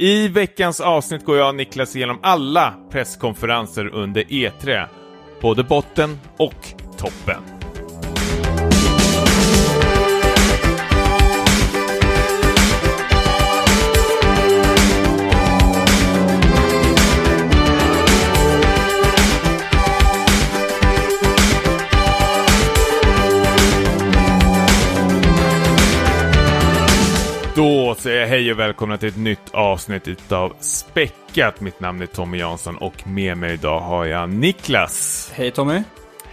I veckans avsnitt går jag och Niklas igenom alla presskonferenser under E3. Både botten och toppen. Säger jag hej och välkomna till ett nytt avsnitt utav Späckat. Mitt namn är Tommy Jansson och med mig idag har jag Niklas. Hej Tommy.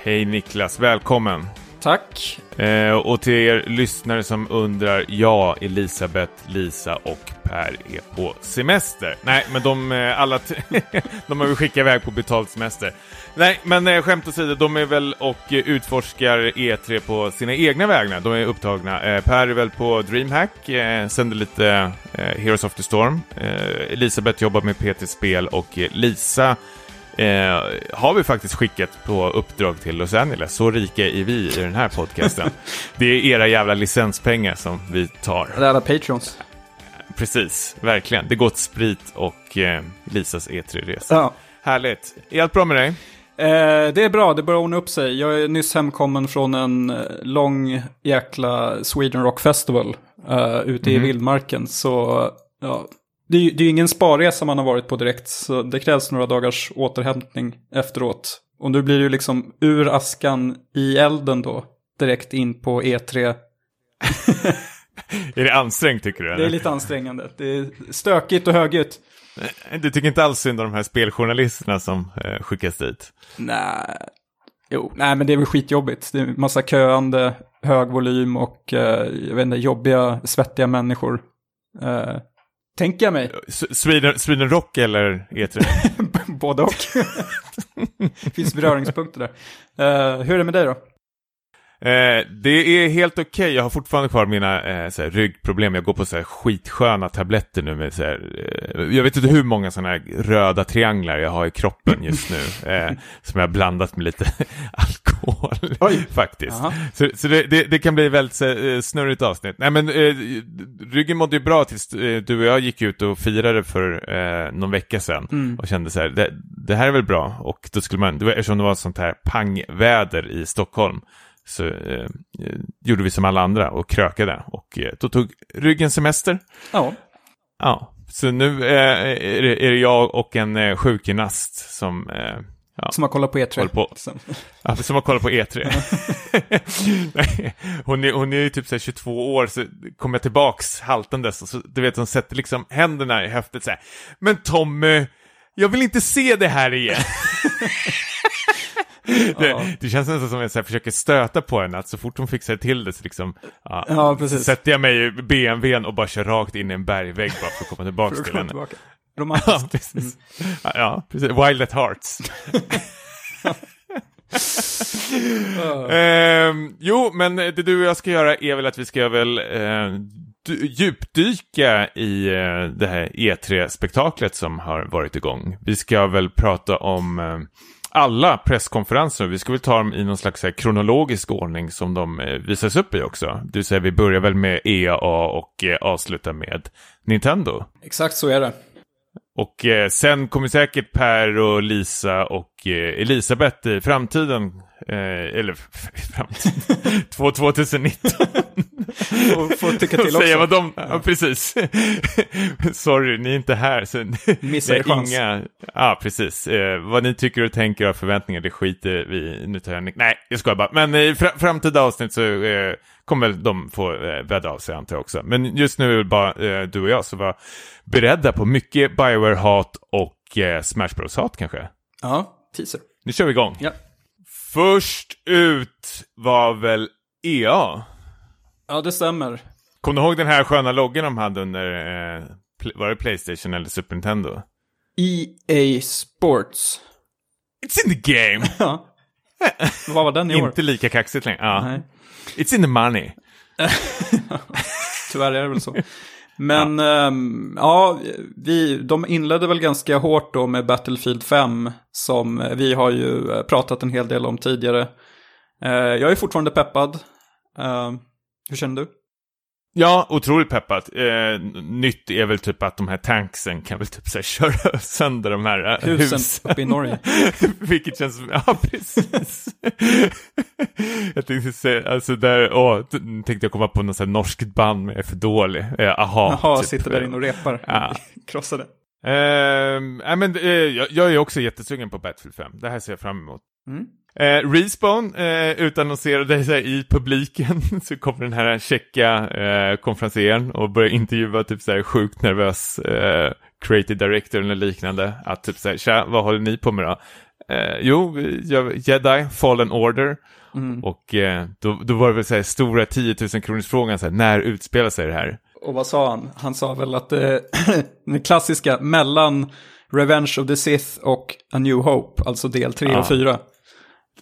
Hej Niklas, välkommen. Tack. Eh, och till er lyssnare som undrar, ja, Elisabeth, Lisa och Per är på semester. Nej, men de, eh, alla de har vi skickat iväg på betald semester. Nej, men eh, skämt åsido, de är väl och eh, utforskar E3 på sina egna vägnar. De är upptagna. Eh, per är väl på DreamHack, eh, sänder lite eh, Heroes of the Storm. Eh, Elisabeth jobbar med PT Spel och eh, Lisa Eh, har vi faktiskt skickat på uppdrag till Los Angeles. Så rika är vi i den här podcasten. det är era jävla licenspengar som vi tar. Det är alla Patreons. Precis, verkligen. Det går åt sprit och eh, Lisas E3-resa. Ja. Härligt. Är allt bra med dig? Eh, det är bra, det börjar ordna upp sig. Jag är nyss hemkommen från en eh, lång jäkla Sweden Rock Festival eh, ute i Mhm. vildmarken. Så ja, det är ju det är ingen sparresa man har varit på direkt. Så det krävs några dagars återhämtning efteråt. Och nu blir det ju liksom ur askan i elden då. Direkt in på E3. Är det ansträngt tycker du? Det Eller? är lite ansträngande. Det är stökigt och högljutt. Du tycker inte alls synd om de här speljournalisterna som eh, skickas dit? Nej, jo, nej men det är väl skitjobbigt. Det är massa köande, hög volym och eh, jag vet inte, jobbiga, svettiga människor. Eh, tänker jag mig, Sweden, Sweden Rock eller E E3? både och. finns beröringspunkter där. Eh, hur är det med dig då? Eh, det är helt okej. Jag har fortfarande kvar mina eh, såhär, ryggproblem. Jag går på såhär, skitsköna tabletter nu. Med, såhär, eh, jag vet inte hur många sådana här röda trianglar jag har i kroppen just nu. Eh, som jag har blandat med lite alkohol Oj. faktiskt. Jaha. Så, så det, det, det kan bli väldigt så, eh, snurrigt avsnitt. Nej men eh, ryggen mådde ju bra tills du och jag gick ut och firade för eh, någon vecka sedan. Mm. Och kände så här, det, det här är väl bra. Och då skulle man, det var- eftersom det var sånt här pangväder i Stockholm. Så eh, gjorde vi som alla andra och krökade. Och eh, då tog ryggen semester. Ja, Ja, så nu eh, är, det, är det jag och en eh, sjukgymnast som eh, ja, som har kollat på E3. Håller på. Sen. Ja, som har kollat på E3. Nej, hon, är, hon är ju typ så här 22 år, så kommer jag tillbaks haltandes och så, du vet, hon sätter liksom händerna i höftet så här. Men Tommy, jag vill inte se det här igen. det, Ja. det känns nästan som att jag försöker stöta på henne, att så fort hon fixar till det så liksom, ja, Ja, precis. sätter jag mig i BMWn och bara kör rakt in i en bergvägg bara för att komma att till henne. tillbaka. Ja, Romantiskt. precis. Ja, Ja, precis. Wild at Hearts. Ehm, jo, men det du och jag ska göra är väl att vi ska väl eh, djupdyka i eh, det här E3-spektaklet som har varit igång. Vi ska väl prata om eh, alla presskonferenser. Vi ska väl ta dem i någon slags här, kronologisk ordning som de eh, visas upp i också. Vill säga vi börjar väl med EAA och eh, avslutar med Nintendo. Exakt så är det. Och eh, sen kommer säkert Per och Lisa och eh, Elisabeth i framtiden, eh, eller framtiden, Två- 2019. Får, får tycka till Säga också. vad de, ja. precis. Sorry, ni är inte här. Så Missar chans. inga, ja precis. Eh, vad ni tycker och tänker och förväntningar, det skiter vi. Nu tar jag, nej, jag skojar bara. Men i fra, framtida avsnitt så eh, kommer väl de få eh, vädra av sig antar jag också. Men just nu är det bara eh, du och jag som var beredda på mycket Bioware-hat och eh, Smash Bros-hat kanske. Ja, teaser. Nu kör vi igång. Ja. Först ut var väl EA. ja, det stämmer. Kommer du ihåg den här sköna loggan de hade under, eh, var det Playstation eller Super Nintendo? EA Sports. It's in the game! Ja. Vad var den i år? Inte lika kaxigt längre. Ja. Nej. It's in the money. Tyvärr är det väl så. Men ehm, ja, vi, de inledde väl ganska hårt då med Battlefield 5 som vi har ju eh, pratat en hel del om tidigare. Eh, jag är fortfarande peppad. Eh, hur känner du? Ja, otroligt peppat. Eh, nytt är väl typ att de här tanksen kan väl typ så här, köra sönder de här eh, Husen husen. uppe i Norge. Vilket känns ja precis. jag tänkte säga, alltså där, åh, tänkte jag komma på något sånt här norskt band men jag är för dålig. Eh, aha. Jaha, typ. sitter där inne och repar. Ja. Krossade. Nej, men, eh, jag, jag är också jättesugen på Battlefield 5. Det här ser jag fram emot. Mm. Eh, Respawn eh, utannonserade sig i publiken så kommer den här tjecka eh, konferencieren och börjar intervjua typ så här sjukt nervös eh, creative director eller liknande. Att typ så här, tja, vad håller ni på med då? Eh, jo, Jedi, Fallen Order. Mm. Och eh, då, då var det väl så här stora 10 000 kronors frågan så här, när utspelar sig det här? Och vad sa han? Han sa väl att eh, den klassiska mellan Revenge of the Sith och A New Hope, alltså del 3 Ja. och 4.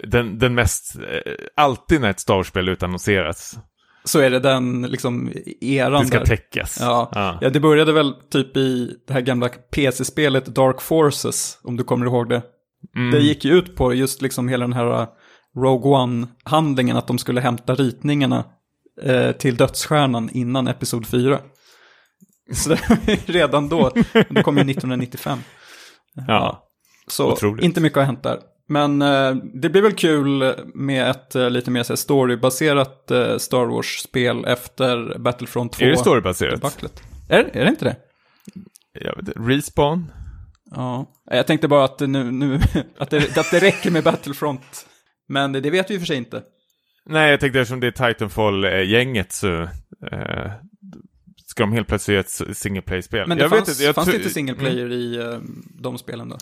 Den, den mest, eh, alltid när ett Star Wars-spel utannonseras, Så är det den liksom eran det ska där. täckas. Ja. Ja. ja, det började väl typ i det här gamla PC-spelet Dark Forces, om du kommer ihåg det. Mm. Det gick ju ut på just liksom hela den här uh, Rogue One-handlingen, att de skulle hämta ritningarna eh, till dödsstjärnan innan Episod 4. Så det redan då, det kom ju 1995. ja. Så Otroligt. inte mycket har hänt där. Men eh, det blir väl kul med ett eh, lite mer så här, storybaserat eh, Star Wars-spel efter Battlefront 2. Är det storybaserat? debaclet. Är, är det inte det? Jag vet inte. Respawn? Ja. Jag tänkte bara att, nu, nu, att, det, att det räcker med Battlefront. Men det, det vet vi i och för sig inte. Nej, jag tänkte eftersom det är Titanfall-gänget så eh, ska de helt plötsligt göra ett single play-spel. Men det jag fanns, vet inte, jag fanns det inte single Mm. player i eh, de spelen då?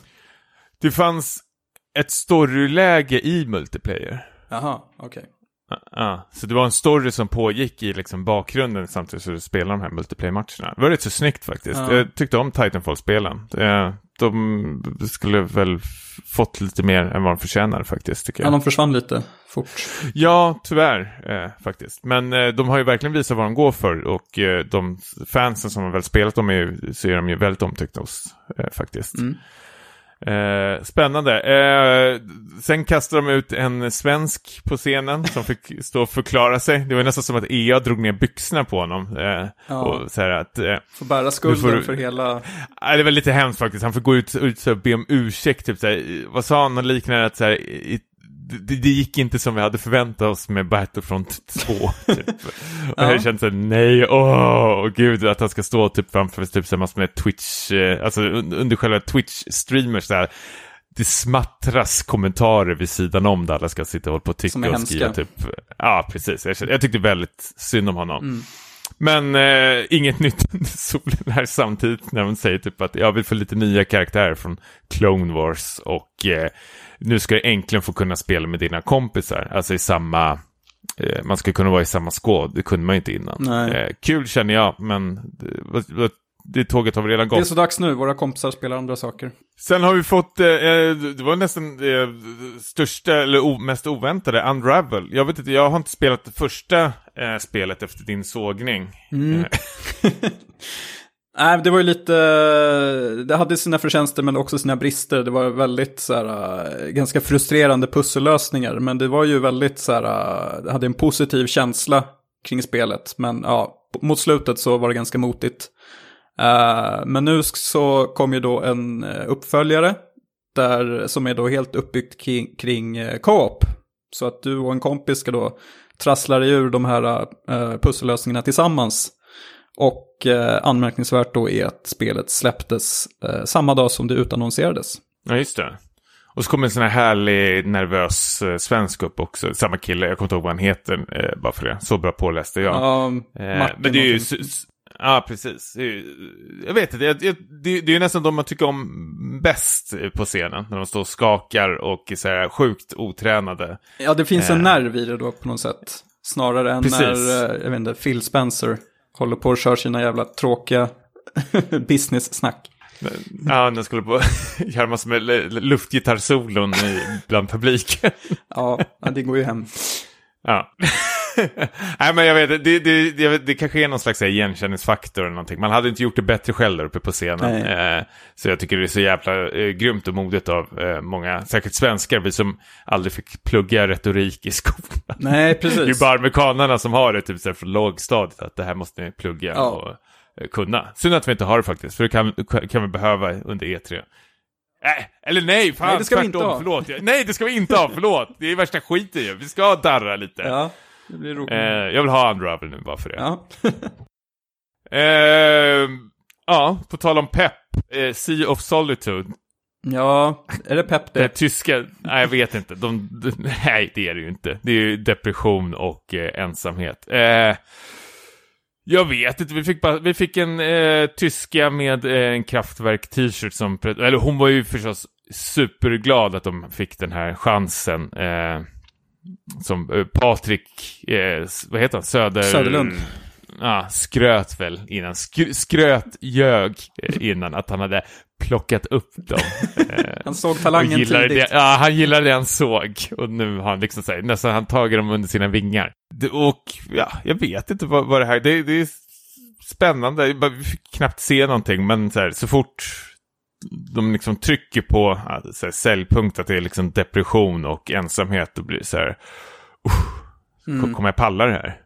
Det fanns ett storyläge i multiplayer. Jaha, okej. Ja, Ja, så det var en story som pågick i liksom bakgrunden samtidigt som du spelade de här multiplayer-matcherna. Det var rätt så snyggt faktiskt. Ja. Jag tyckte om Titanfall-spelen. Eh, De skulle väl fått lite mer än vad de förtjänar faktiskt, tycker Ja, jag. de försvann lite fort. Ja, tyvärr eh, faktiskt. Men eh, de har ju verkligen visat vad de går för och eh, de fansen som har väl spelat dem är, så är de ju väldigt omtyckta hos eh, faktiskt. Mm. Eh, spännande. Eh, sen kastade de ut en svensk på scenen som fick stå och förklara sig. Det var nästan som att EA drog ner byxorna på honom. Eh, Ja. och så här att, eh, Får bära skulden får för hela... Nej, det var lite hemskt faktiskt. Han får gå ut, ut och be om ursäkt. Typ, så här, vad sa han? Något liknande att så här, i, det, det gick inte som vi hade förväntat oss med Battlefront 2. Typ. Och Ja. jag kände så här, nej, åh, gud, att han ska stå typ framför typ, så här, massor med Twitch, eh, alltså un, under själva Twitch-streamers här. Det smattras kommentarer vid sidan om där alla ska sitta och hålla på och tycka och skriva typ. Ja, precis. Jag, kände, jag tyckte väldigt synd om honom. Mm. Men eh, inget nytt under solen här samtidigt när de säger typ att jag vill få lite nya karaktärer från Clone Wars och eh, nu ska du äntligen få kunna spela med dina kompisar, alltså i samma, eh, man ska kunna vara i samma skåd, det kunde man ju inte innan. Eh, kul känner jag, men det, det tåget har väl redan Det är gått. så dags nu, våra kompisar spelar andra saker. Sen har vi fått, eh, eh, det var nästan eh, största, eller o, mest oväntade, Unravel. Jag vet inte, jag har inte spelat det första eh, spelet efter din sågning. Mm. Eh, Nej, det var ju lite, det hade sina förtjänster men också sina brister. Det var väldigt så här, äh, ganska frustrerande pussellösningar. Men det var ju väldigt så här, äh, det hade en positiv känsla kring spelet. Men ja, mot slutet så var det ganska motigt. Eh, men nu så kom ju då en eh, uppföljare. Där, som är då helt uppbyggt kring, kring eh, co-op. Så att du och en kompis ska då trassla dig ur de här uh, pussellösningarna tillsammans. Och eh, anmärkningsvärt då är att spelet släpptes eh, samma dag som det utannonserades. Ja, just det. Och så kommer en sån här härlig, nervös eh, svensk upp också. Samma kille, jag kommer inte ihåg vad han heter, eh, bara för det. Så bra påläste jag. Ja, Eh, Martin men det är ju... Ja, precis. Jag vet inte, det, det är ju nästan de man tycker om bäst på scenen. När de står och skakar och är så här sjukt otränade. ja, det finns en eh. nerv i det då på något sätt. Snarare än Precis. när, eh, jag vet inte, Phil Spencer håller på och kör sina jävla tråkiga business-snack. Ja, de skulle på göra massor med luftgitarrsolon bland publiken. Ja, ja, det går ju hem. Ja. Nej men jag vet, det, det, det, det kanske är någon slags igenkänningsfaktor eller någonting. Man hade inte gjort det bättre själv där uppe på scenen. Eh, så jag tycker det är så jävla eh, grymt och modigt av eh, många, säkert svenskar, vi som aldrig fick plugga retorik i skolan. Nej, precis. det är bara amerikanerna som har det typ så här, från lågstadiet, att det här måste ni plugga Ja. och eh, kunna. Synd att vi inte har det faktiskt, för det kan, kan vi behöva under E3. Äh, eller nej, fan Nej, det ska vi tvärtom, inte ha. förlåt. Nej, det ska vi inte ha, förlåt. Det är värsta skiten ju. Vi ska darra lite. Ja, det blir roligt. Eh, jag vill ha Unravel nu bara för det. ja. Eh, ja, på tal om pepp. Eh, sea of Solitude. ja, är det pepp Det det? tyska, nej jag vet inte. De, de, nej, det är det ju inte. Det är ju depression och eh, ensamhet. Eh, jag vet inte, vi fick, bara, vi fick en eh, tyska med eh, en Kraftwerk-t-shirt som, pre- eller hon var ju förstås superglad att de fick den här chansen. Som eh, Patrik, eh, vad heter han, Söder... Söderlund. Ja, skröt väl innan, Skr skröt, ljög eh, innan att han hade plockat upp dem. Eh, Han såg talangen gillade tidigt. det, ja, han gillade det han såg. Och nu har han liksom så här, nästan han tagit dem under sina vingar. Och ja, jag vet inte vad, vad det här, det, det är spännande. Vi fick knappt se någonting, men så, här, så fort de liksom trycker på ja, så här, säljpunkt att det är liksom depression och ensamhet, då blir så här, Mm. kommer jag palla det här?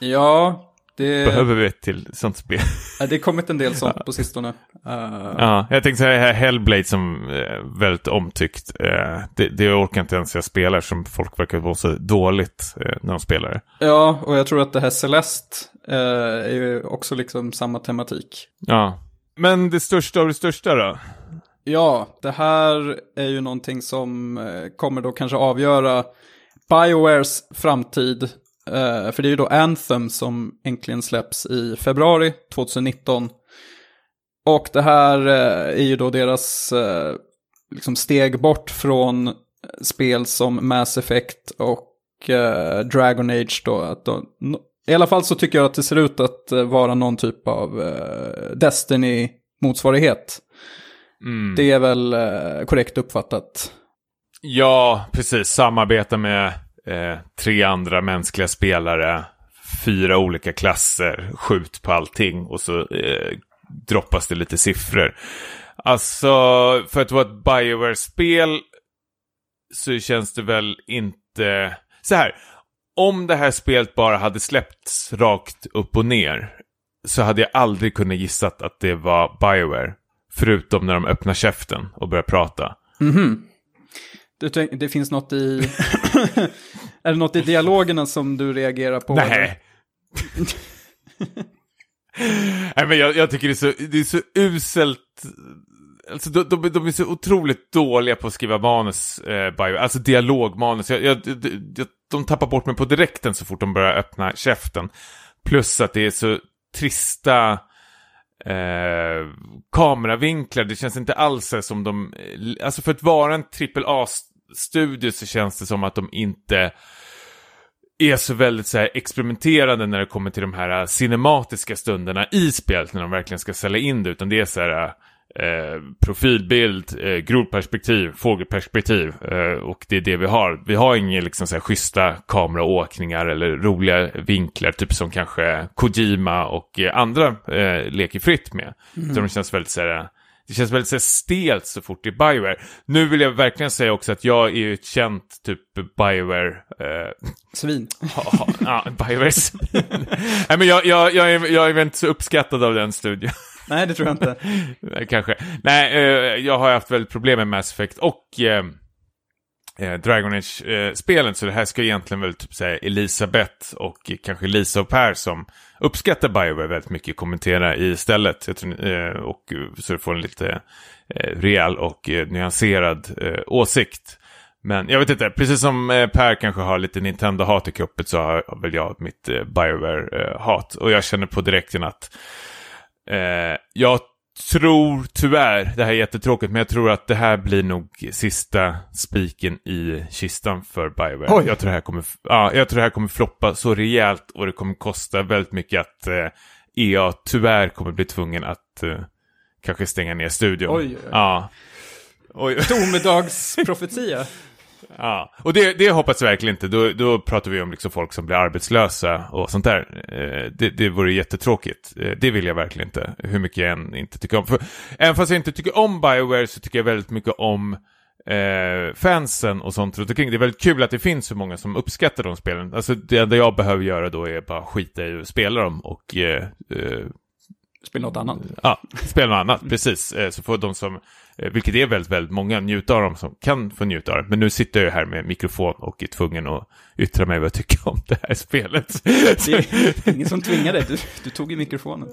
Ja, det, Behöver vi ett till sånt spel? ja, det har kommit en del sånt på sistone. Uh, Ja, jag tänkte säga här Hellblade som är väldigt omtyckt. Eh, det, det orkar inte ens jag spelar som folk verkar vara så dåligt eh, när de spelar det. Ja, och jag tror att det här Celeste eh, är ju också liksom samma tematik. Ja. Men det största av det största då? Ja, det här är ju någonting som eh, kommer då kanske avgöra Biowares framtid. Eh, för det är ju då Anthem som äntligen släpps i februari 2019. Och det här eh, är ju då deras liksom steg bort från spel som Mass Effect och Dragon Age då. Att då i alla fall så tycker jag att det ser ut att eh, vara någon typ av eh, Destiny-motsvarighet. Mm. Det är väl eh, korrekt uppfattat. Ja, precis. Samarbeta med eh, tre andra mänskliga spelare. Fyra olika klasser. Skjut på allting. Och så eh, droppas det lite siffror. Alltså, för att vara ett Bioware-spel så känns det väl inte... Så här, om det här spelet bara hade släppts rakt upp och ner så hade jag aldrig kunnat gissat att det var Bioware. Förutom när de öppnar käften och börjar prata. Mhm. Du tänk, det finns något i... är det något i dialogerna som du reagerar på? Nej. Nej men jag, jag tycker det är så, det är så uselt. Alltså de, de, de är så otroligt dåliga på att skriva manus, eh, Bio. alltså dialogmanus. Jag, jag, jag, de tappar bort mig på direkten så fort de börjar öppna käften. Plus att det är så trista eh, kameravinklar. Det känns inte alls som de... Eh, alltså för att vara en AAA-studio så känns det som att de inte är så väldigt så här experimenterande när det kommer till de här eh, cinematiska stunderna i spelet när de verkligen ska sälja in det. Utan det är så här eh, eh, profilbild, eh, grodperspektiv, fågelperspektiv eh, och det är det vi har. Vi har inga liksom så här schyssta kameraåkningar eller roliga vinklar, typ som kanske Kojima och eh, andra eh, leker fritt med. Så de känns väldigt så här, det känns väldigt så stelt så fort det är Bioware. Nu vill jag verkligen säga också att jag är ju ett känt typ Bioware eh, Svin. Ja, Biowares. Nej, men jag, jag, jag, är, jag är väl inte så uppskattad av den studion. Nej, det tror jag inte. Kanske. Nej, eh, jag har haft väldigt problem med Mass Effect och eh, eh, Dragon Age-spelen. så det här ska egentligen väl typ säga Elisabeth och kanske Lisa och Per som uppskattar Bioware väldigt mycket kommentera istället. Jag tror, eh, och, eh, så du får en lite eh, rejäl och eh, nyanserad eh, åsikt. Men jag vet inte, precis som eh, Per kanske har lite Nintendo-hat i kuppet så har väl jag mitt eh, Bioware-hat. Eh, och jag känner på direkten att eh, jag tror tyvärr, det här är jättetråkigt, men jag tror att det här blir nog sista spiken i kistan för Bioware. Oj. Jag tror det här kommer, ja, jag tror det här kommer floppa så rejält och det kommer kosta väldigt mycket att eh, EA tyvärr kommer bli tvungen att eh, kanske stänga ner studion. Oj, oj, oj. Ja. Oj. Domedagsprofetia. Ja, och det, det hoppas jag verkligen inte. Då, då pratar vi om liksom folk som blir arbetslösa och sånt där. Eh, det, det vore jättetråkigt. Eh, det vill jag verkligen inte, hur mycket jag än inte tycker om. För, även fast jag inte tycker om Bioware så tycker jag väldigt mycket om eh, fansen och sånt runt omkring. Det är väldigt kul att det finns så många som uppskattar de spelen. Alltså det enda jag behöver göra då är bara skita i att spela dem och eh, eh, Spela något annat. Ja, spela något annat, precis. Eh, så får de som, eh, vilket är väldigt, väldigt många, njuta av dem som kan få njuta av det. Men nu sitter jag här med mikrofon och är tvungen att yttra mig vad jag tycker om det här spelet. Det är ingen som tvingar dig, du, du tog ju mikrofonen.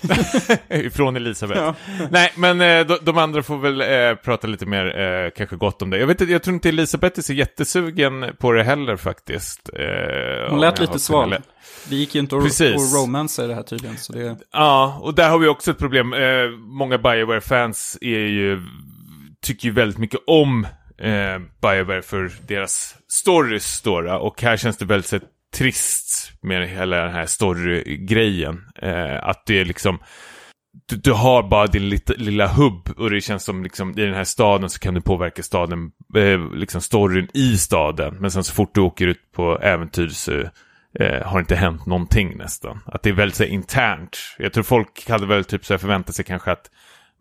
Ifrån Elisabeth. Ja. Nej, men eh, de, de, andra får väl eh, prata lite mer, eh, kanske gott om det. Jag vet jag tror inte Elisabeth är så jättesugen på det heller faktiskt. Eh, Hon lät lite sval. Vi gick ju inte att romansa i det här tydligen. Så det... Ja, och där har vi också ett problem. Eh, många Bioware-fans är ju, tycker ju väldigt mycket om eh, Bioware för deras stories då, och här känns det väldigt trist med hela den här story-grejen. Eh, att det är liksom, du, du, har bara din lilla, lilla hubb och det känns som liksom i den här staden så kan du påverka staden, eh, liksom storyn i staden. Men sen så fort du åker ut på äventyr så eh, har inte hänt någonting nästan. Att det är väldigt så här, internt. Jag tror folk hade väl typ så här, förväntat sig kanske att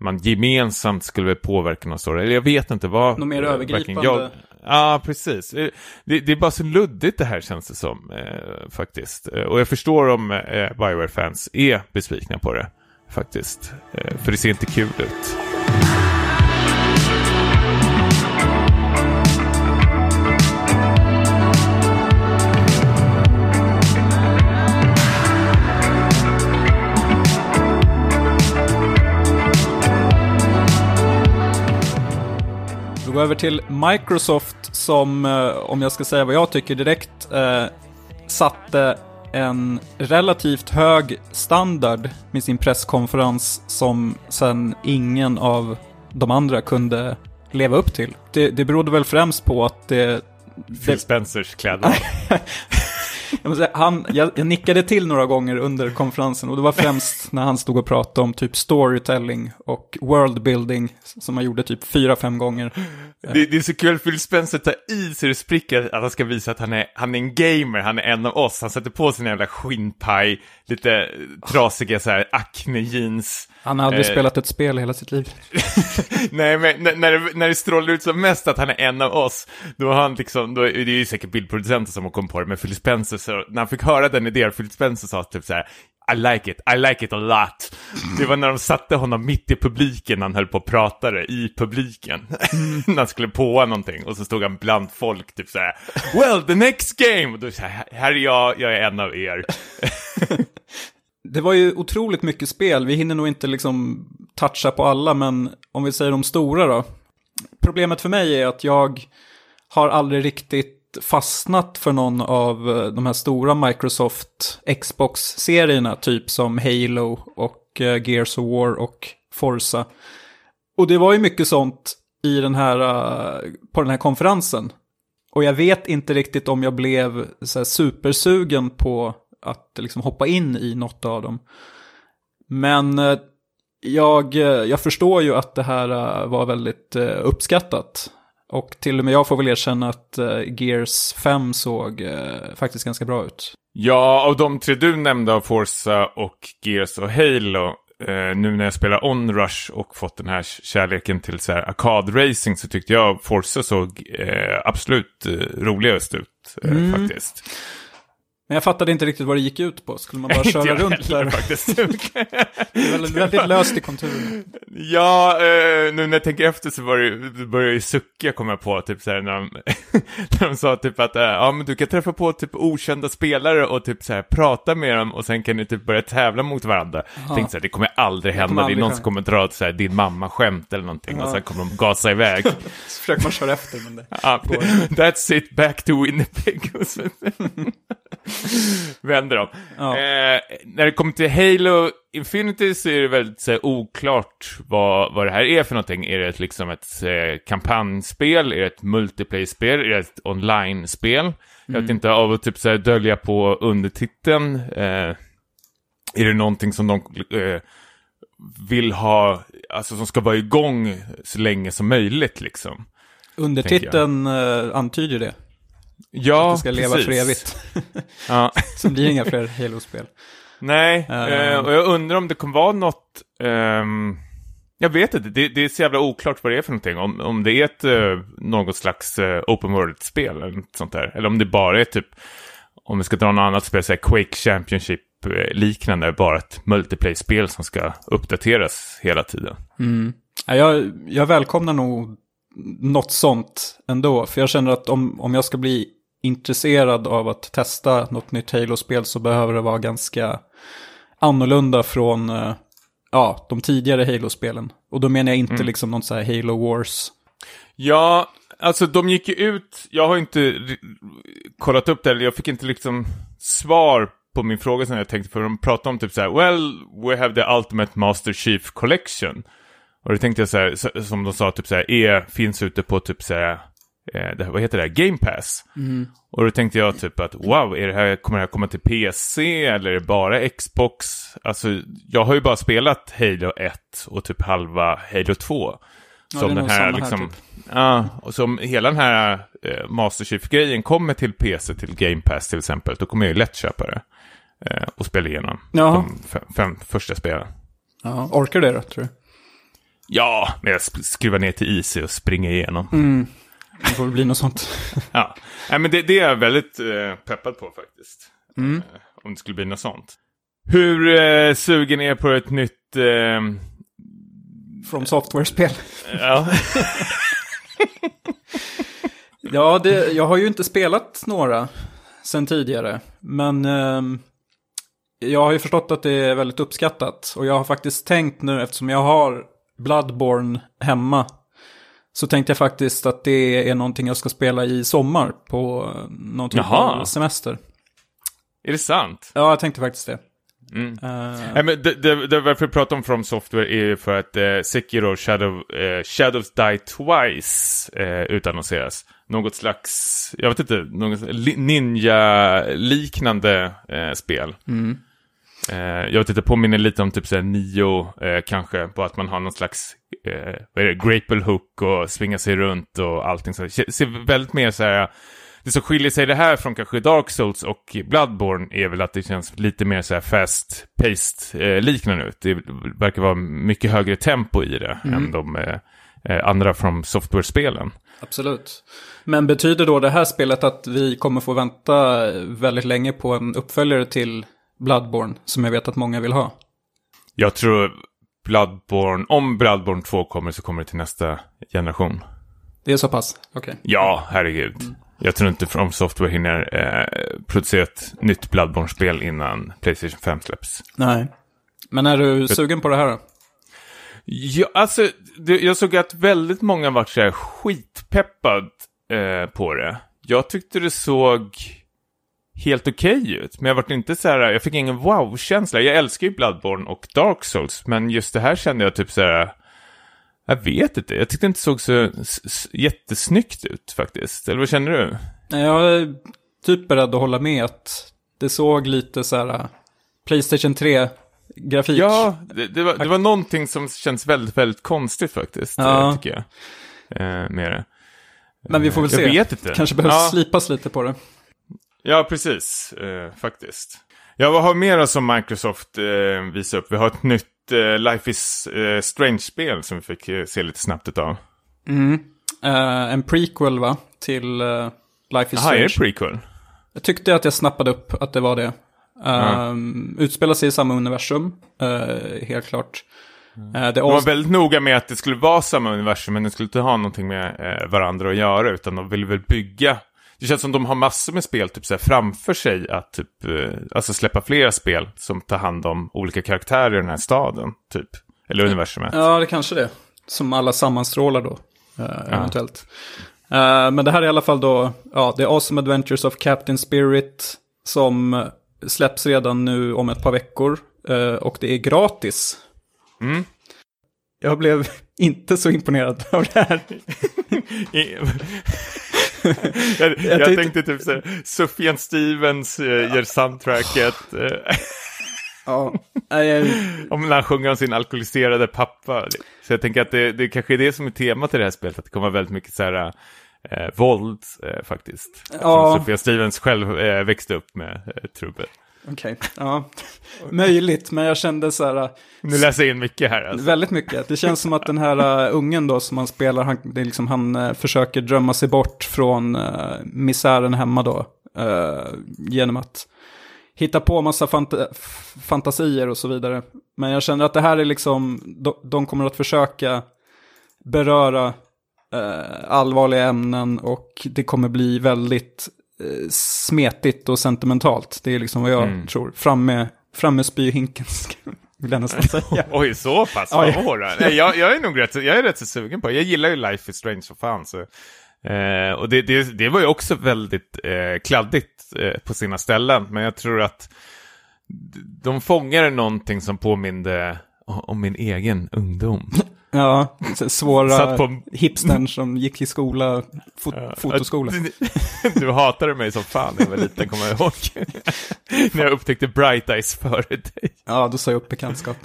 man gemensamt skulle påverka någon story. Eller jag vet inte vad. Något mer övergripande. Jag, ja, precis. Eh, det, det, är bara så luddigt det här känns det som eh, faktiskt. Eh, och jag förstår om eh, Bioware-fans är besvikna på det faktiskt. Eh, för det ser inte kul ut. Vi går över till Microsoft som, eh, om jag ska säga vad jag tycker direkt, eh, satte en relativt hög standard med sin presskonferens som sen ingen av de andra kunde leva upp till. Det, det berodde väl främst på att det... Phil Spencers kläder. jag, säga, han, jag, jag, nickade till några gånger under konferensen och det var främst när han stod och pratade om typ storytelling och worldbuilding som han gjorde typ fyra, fem gånger. Det, det är så kul, Phil Spencer tar i så det spricker att han ska visa att han är, han är en gamer, han är en av oss. Han sätter på sin jävla skinnpaj, lite trasiga så här acne jeans. Han har aldrig eh, spelat ett spel hela sitt liv. Nej, men när, när, det, när det strålar ut som mest att han är en av oss, då har han liksom, då, det är ju säkert bildproducenter som har kommit på det, men Phil Spencer, så, när han fick höra den idén, Phil Spencer sa typ så här, I like it, I like it a lot. Det var när de satte honom mitt i publiken när han höll på att prata det, i publiken. när han skulle påa någonting och så stod han bland folk typ så här, Well, the next game! Och då så här, här är jag, jag är en av er. Det var ju otroligt mycket spel. Vi hinner nog inte liksom toucha på alla, men om vi säger de stora då. Problemet för mig är att jag har aldrig riktigt fastnat för någon av eh, de här stora Microsoft Xbox-serierna, typ som Halo och eh, Gears of War och Forza. Och det var ju mycket sånt i den här, eh, på den här konferensen. Och jag vet inte riktigt om jag blev så supersugen på att liksom hoppa in i något av dem. Men eh, jag, eh, jag förstår ju att det här eh, var väldigt uppskattat. Och till och med jag får väl erkänna att Gears 5 såg faktiskt ganska bra ut. Ja, av de tre du nämnde av Forza och Gears och Halo, nu när jag spelar Onrush och fått den här kärleken till så här arkadracing så tyckte jag Forza såg absolut roligast ut mm. faktiskt. Men jag fattade inte riktigt vad det gick ut på. Skulle man bara köra runt där? faktiskt. det är väldigt, väldigt löst i konturen. Ja, eh, nu när jag tänker efter så började ju sucka komma på, typ så här, när de, när de sa typ att, eh, ja men du kan träffa på typ okända spelare och typ så här prata med dem och sen kan ni typ börja tävla mot varandra. Jag tänkte så här, det kommer aldrig hända, det, aldrig det är någon som kommer dra så här, din mamma skämt eller någonting ja. och sen kommer de gasa iväg. så försöker man köra efter men det ja, That's it, back to Winnipeg. vänder dem. Ja. Eh, när det kommer till Halo Infinity så är det väldigt så, oklart vad, vad det här är för någonting. Är det ett, liksom ett eh, kampanjspel? Är det ett multiplayer-spel? Är det ett online-spel? Mm. Jag vet inte, av att typ så här, dölja på undertiteln. Eh, är det någonting som de eh, vill ha, alltså som ska vara igång så länge som möjligt liksom? Undertiteln uh, antyder det. Ja, Att det ska leva precis. för evigt. Ja. Så blir det inga fler Halo-spel. Nej, eh, och jag undrar om det kommer vara något... ehm, jag vet inte, det, det är så jävla oklart vad det är för någonting. Om, om det är ett, eh, något slags eh, open world-spel eller något sånt där. Eller om det bara är typ, om vi ska dra något annat spel, så här Quake Championship-liknande, bara ett multiplayer-spel som ska uppdateras hela tiden. Ja, jag, jag välkomnar nog något sånt ändå. För jag känner att om, om jag ska bli intresserad av att testa något nytt Halo-spel så behöver det vara ganska annorlunda från eh, ja, de tidigare Halo-spelen. Och då menar jag inte liksom någon så här Halo Wars. Ja, alltså de gick ju ut, jag har inte kollat upp det, eller jag fick inte liksom svar på min fråga som jag tänkte, för de pratade om typ så här, well, we have the ultimate master chief collection. Och då tänkte jag så här, som de sa, typ så här, är, finns ute på typ så här, eh, det, vad heter det, Game Pass. Och då tänkte jag typ att, wow, är det här, kommer det här komma till PC eller är det bara Xbox? Alltså, jag har ju bara spelat Halo 1 och typ halva Halo 2. Ja, Som den här samma här, liksom, typ. ja, och som hela den här eh, Master Chief-grejen kommer till PC, till Game Pass till exempel, då kommer jag ju lätt köpa det. Eh, och spela igenom Jaha. de fem, fem första spelen. Ja, orkar det då, tror du? Ja, men jag sk- skruvar ner till IC och springer igenom. Det får väl bli något sånt. Ja, Nej, men det, det är jag väldigt eh, peppad på faktiskt. Mm. Eh, om det skulle bli något sånt. Hur eh, sugen är på ett nytt... Eh, From Software-spel. ja. Ja, det, jag har ju inte spelat några sen tidigare. Men ehm, jag har ju förstått att det är väldigt uppskattat. Och jag har faktiskt tänkt nu, eftersom jag har Bloodborne hemma. Så tänkte jag faktiskt att det är någonting jag ska spela i sommar på eh, någon typ Jaha. av semester. Är det sant? Ja, jag tänkte faktiskt det. Mm. Eh, Nej, men det, det, det varför jag pratar om From Software är ju för att eh, Sekiro Shadow, eh, Shadows Die Twice eh, utannonseras. Något slags, jag vet inte, något li- ninja-liknande eh, spel. Eh, jag vet inte, påminner lite om typ såhär Nio eh, kanske, på att man har någon slags, eh, vad är det, grapple hook och svinga sig runt och allting så. Ser väldigt mer så här, det som skiljer sig det här från kanske Dark Souls och Bloodborne är väl att det känns lite mer så här fast-paced eh, liknande ut. Det verkar vara mycket högre tempo i det än de eh, eh, andra från software-spelen. Absolut. Men betyder då det här spelet att vi kommer få vänta väldigt länge på en uppföljare till Bloodborne, som jag vet att många vill ha? Jag tror Bloodborne, om Bloodborne 2 kommer så kommer det till nästa generation. Det är så pass? Okej. Ja, herregud. Jag tror inte From Software hinner eh, producera ett nytt Bloodborne-spel innan Playstation 5 släpps. Nej. Men är du sugen på det här då? Ja, alltså, det, jag såg att väldigt många varit så här skitpeppad eh, på det. Jag tyckte det såg helt okej ut, men jag vart inte så här, jag fick ingen wow-känsla. Jag älskar ju Bloodborne och Dark Souls, men just det här kände jag typ så här, jag vet inte, jag tyckte det inte såg så jättesnyggt ut faktiskt. Eller vad känner du? Jag är typ beredd att hålla med att det såg lite så här Playstation 3-grafik. Ja, det, det, var, det var någonting som känns väldigt, väldigt konstigt faktiskt, Ja. eh, tycker jag. Eh, med det. Men vi får väl Jag se. vet inte. Kanske behövs Ja. slipas lite på det. Ja, precis. Eh, faktiskt. Ja, vad har mer som Microsoft eh, visar upp? Vi har ett nytt eh, Life is eh, Strange-spel som vi fick eh, se lite snabbt utav. Eh, en prequel va? Till uh, Life is Jaha, är det Strange. prequel? Jag tyckte att jag snappade upp att det var det. Um, Utspelar sig i samma universum, eh, helt klart. Eh, det De var väldigt noga med att det skulle vara samma universum, men det skulle inte ha någonting med varandra att göra, utan de ville väl bygga. Det känns som de har massor med spel typ, så här, framför sig att typ, eh, alltså släppa flera spel som tar hand om olika karaktärer i den här staden, typ. Eller universumet. Ja, det kanske det. Som alla sammanstrålar då, eh, eventuellt. Eh, men det här är i alla fall då, ja, The Awesome Adventures of Captain Spirit. Som släpps redan nu om ett par veckor. och det är gratis. Mm. Jag blev inte så imponerad av det här. I- jag, jag, tänkte- typ såhär, Sofian Stevens eh, gör soundtracket. Ja, jag- Om när han sjunger om sin alkoholiserade pappa. Så jag tänker att det, det kanske är det som är temat i det här spelet, att det kommer väldigt mycket så här eh, våld eh, faktiskt. Ja. Som Sofia Stevens själv eh, växte upp med eh, trubbel. Okej. Ja, möjligt, men jag kände så här, Nu läser jag in mycket här alltså. väldigt mycket. Det känns som att den här uh, ungen då som han spelar, han, det är liksom, han eh, försöker drömma sig bort från uh, misären hemma då. genom att hitta på massa fant- f- fantasier och så vidare. Men jag känner att det här är liksom, de, de kommer att försöka beröra allvarliga ämnen och det kommer bli väldigt smetigt och sentimentalt. Det är liksom vad jag Mm. tror. Fram med, fram med spyhinken, vill jag nästan säga. Oj, så pass? Ja, Vad ja. Nej, jag, jag är nog rätt, jag är rätt så sugen på det. Jag gillar ju Life is Strange så fan. Så. Eh, och det, det, det var ju också väldigt eh, kladdigt eh, på sina ställen. Men jag tror att de fångade någonting som påminde om min egen ungdom. Ja, svåra Satt på- hipstern som gick i skola, fot, fotoskola. Du, hatade mig som fan när jag var liten, kommer jag ihåg. när jag upptäckte Bright Eyes före dig. Ja, då sa jag upp bekantskap.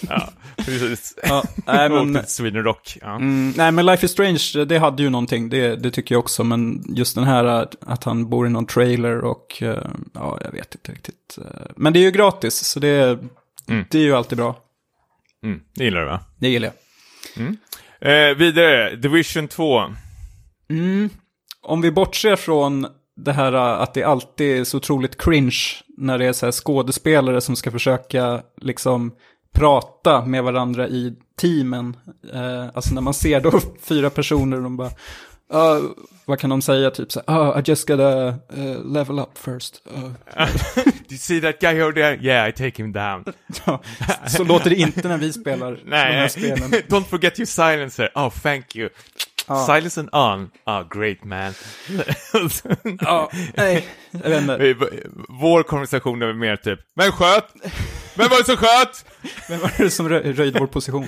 Ja, precis. Ja, nej, Och men, till Sweden Rock. Ja. mm, nej, men Life is Strange, det hade ju någonting, det, det tycker jag också. Men just den här att, att han bor i någon trailer och, eh, ja, jag vet inte riktigt. eh, Men det är ju gratis, så det, Mm. det är ju alltid bra. Mm, det gillar du va? Det gillar jag. Mm. Eh, vidare, Division 2. Mm. Om vi bortser från det här äh, att det alltid är så otroligt cringe när det är så här skådespelare som ska försöka liksom prata med varandra i teamen. Eh, alltså när man ser då fyra personer och de bara, "Ah, vad kan de säga? Typ så här, oh, I just gotta uh, level up first. Uh, Do you see that guy over there? Yeah, I take him down. ja. Så låter det inte när vi spelar de här Nej, spelen. don't forget your silencer. Oh, thank you. Ja. Silence and on. Oh, great man. Ja, nej, jag vet inte. Vår konversation är mer typ, vem sköt? Vem var det som sköt? Vem var det som rö- röjde vår position?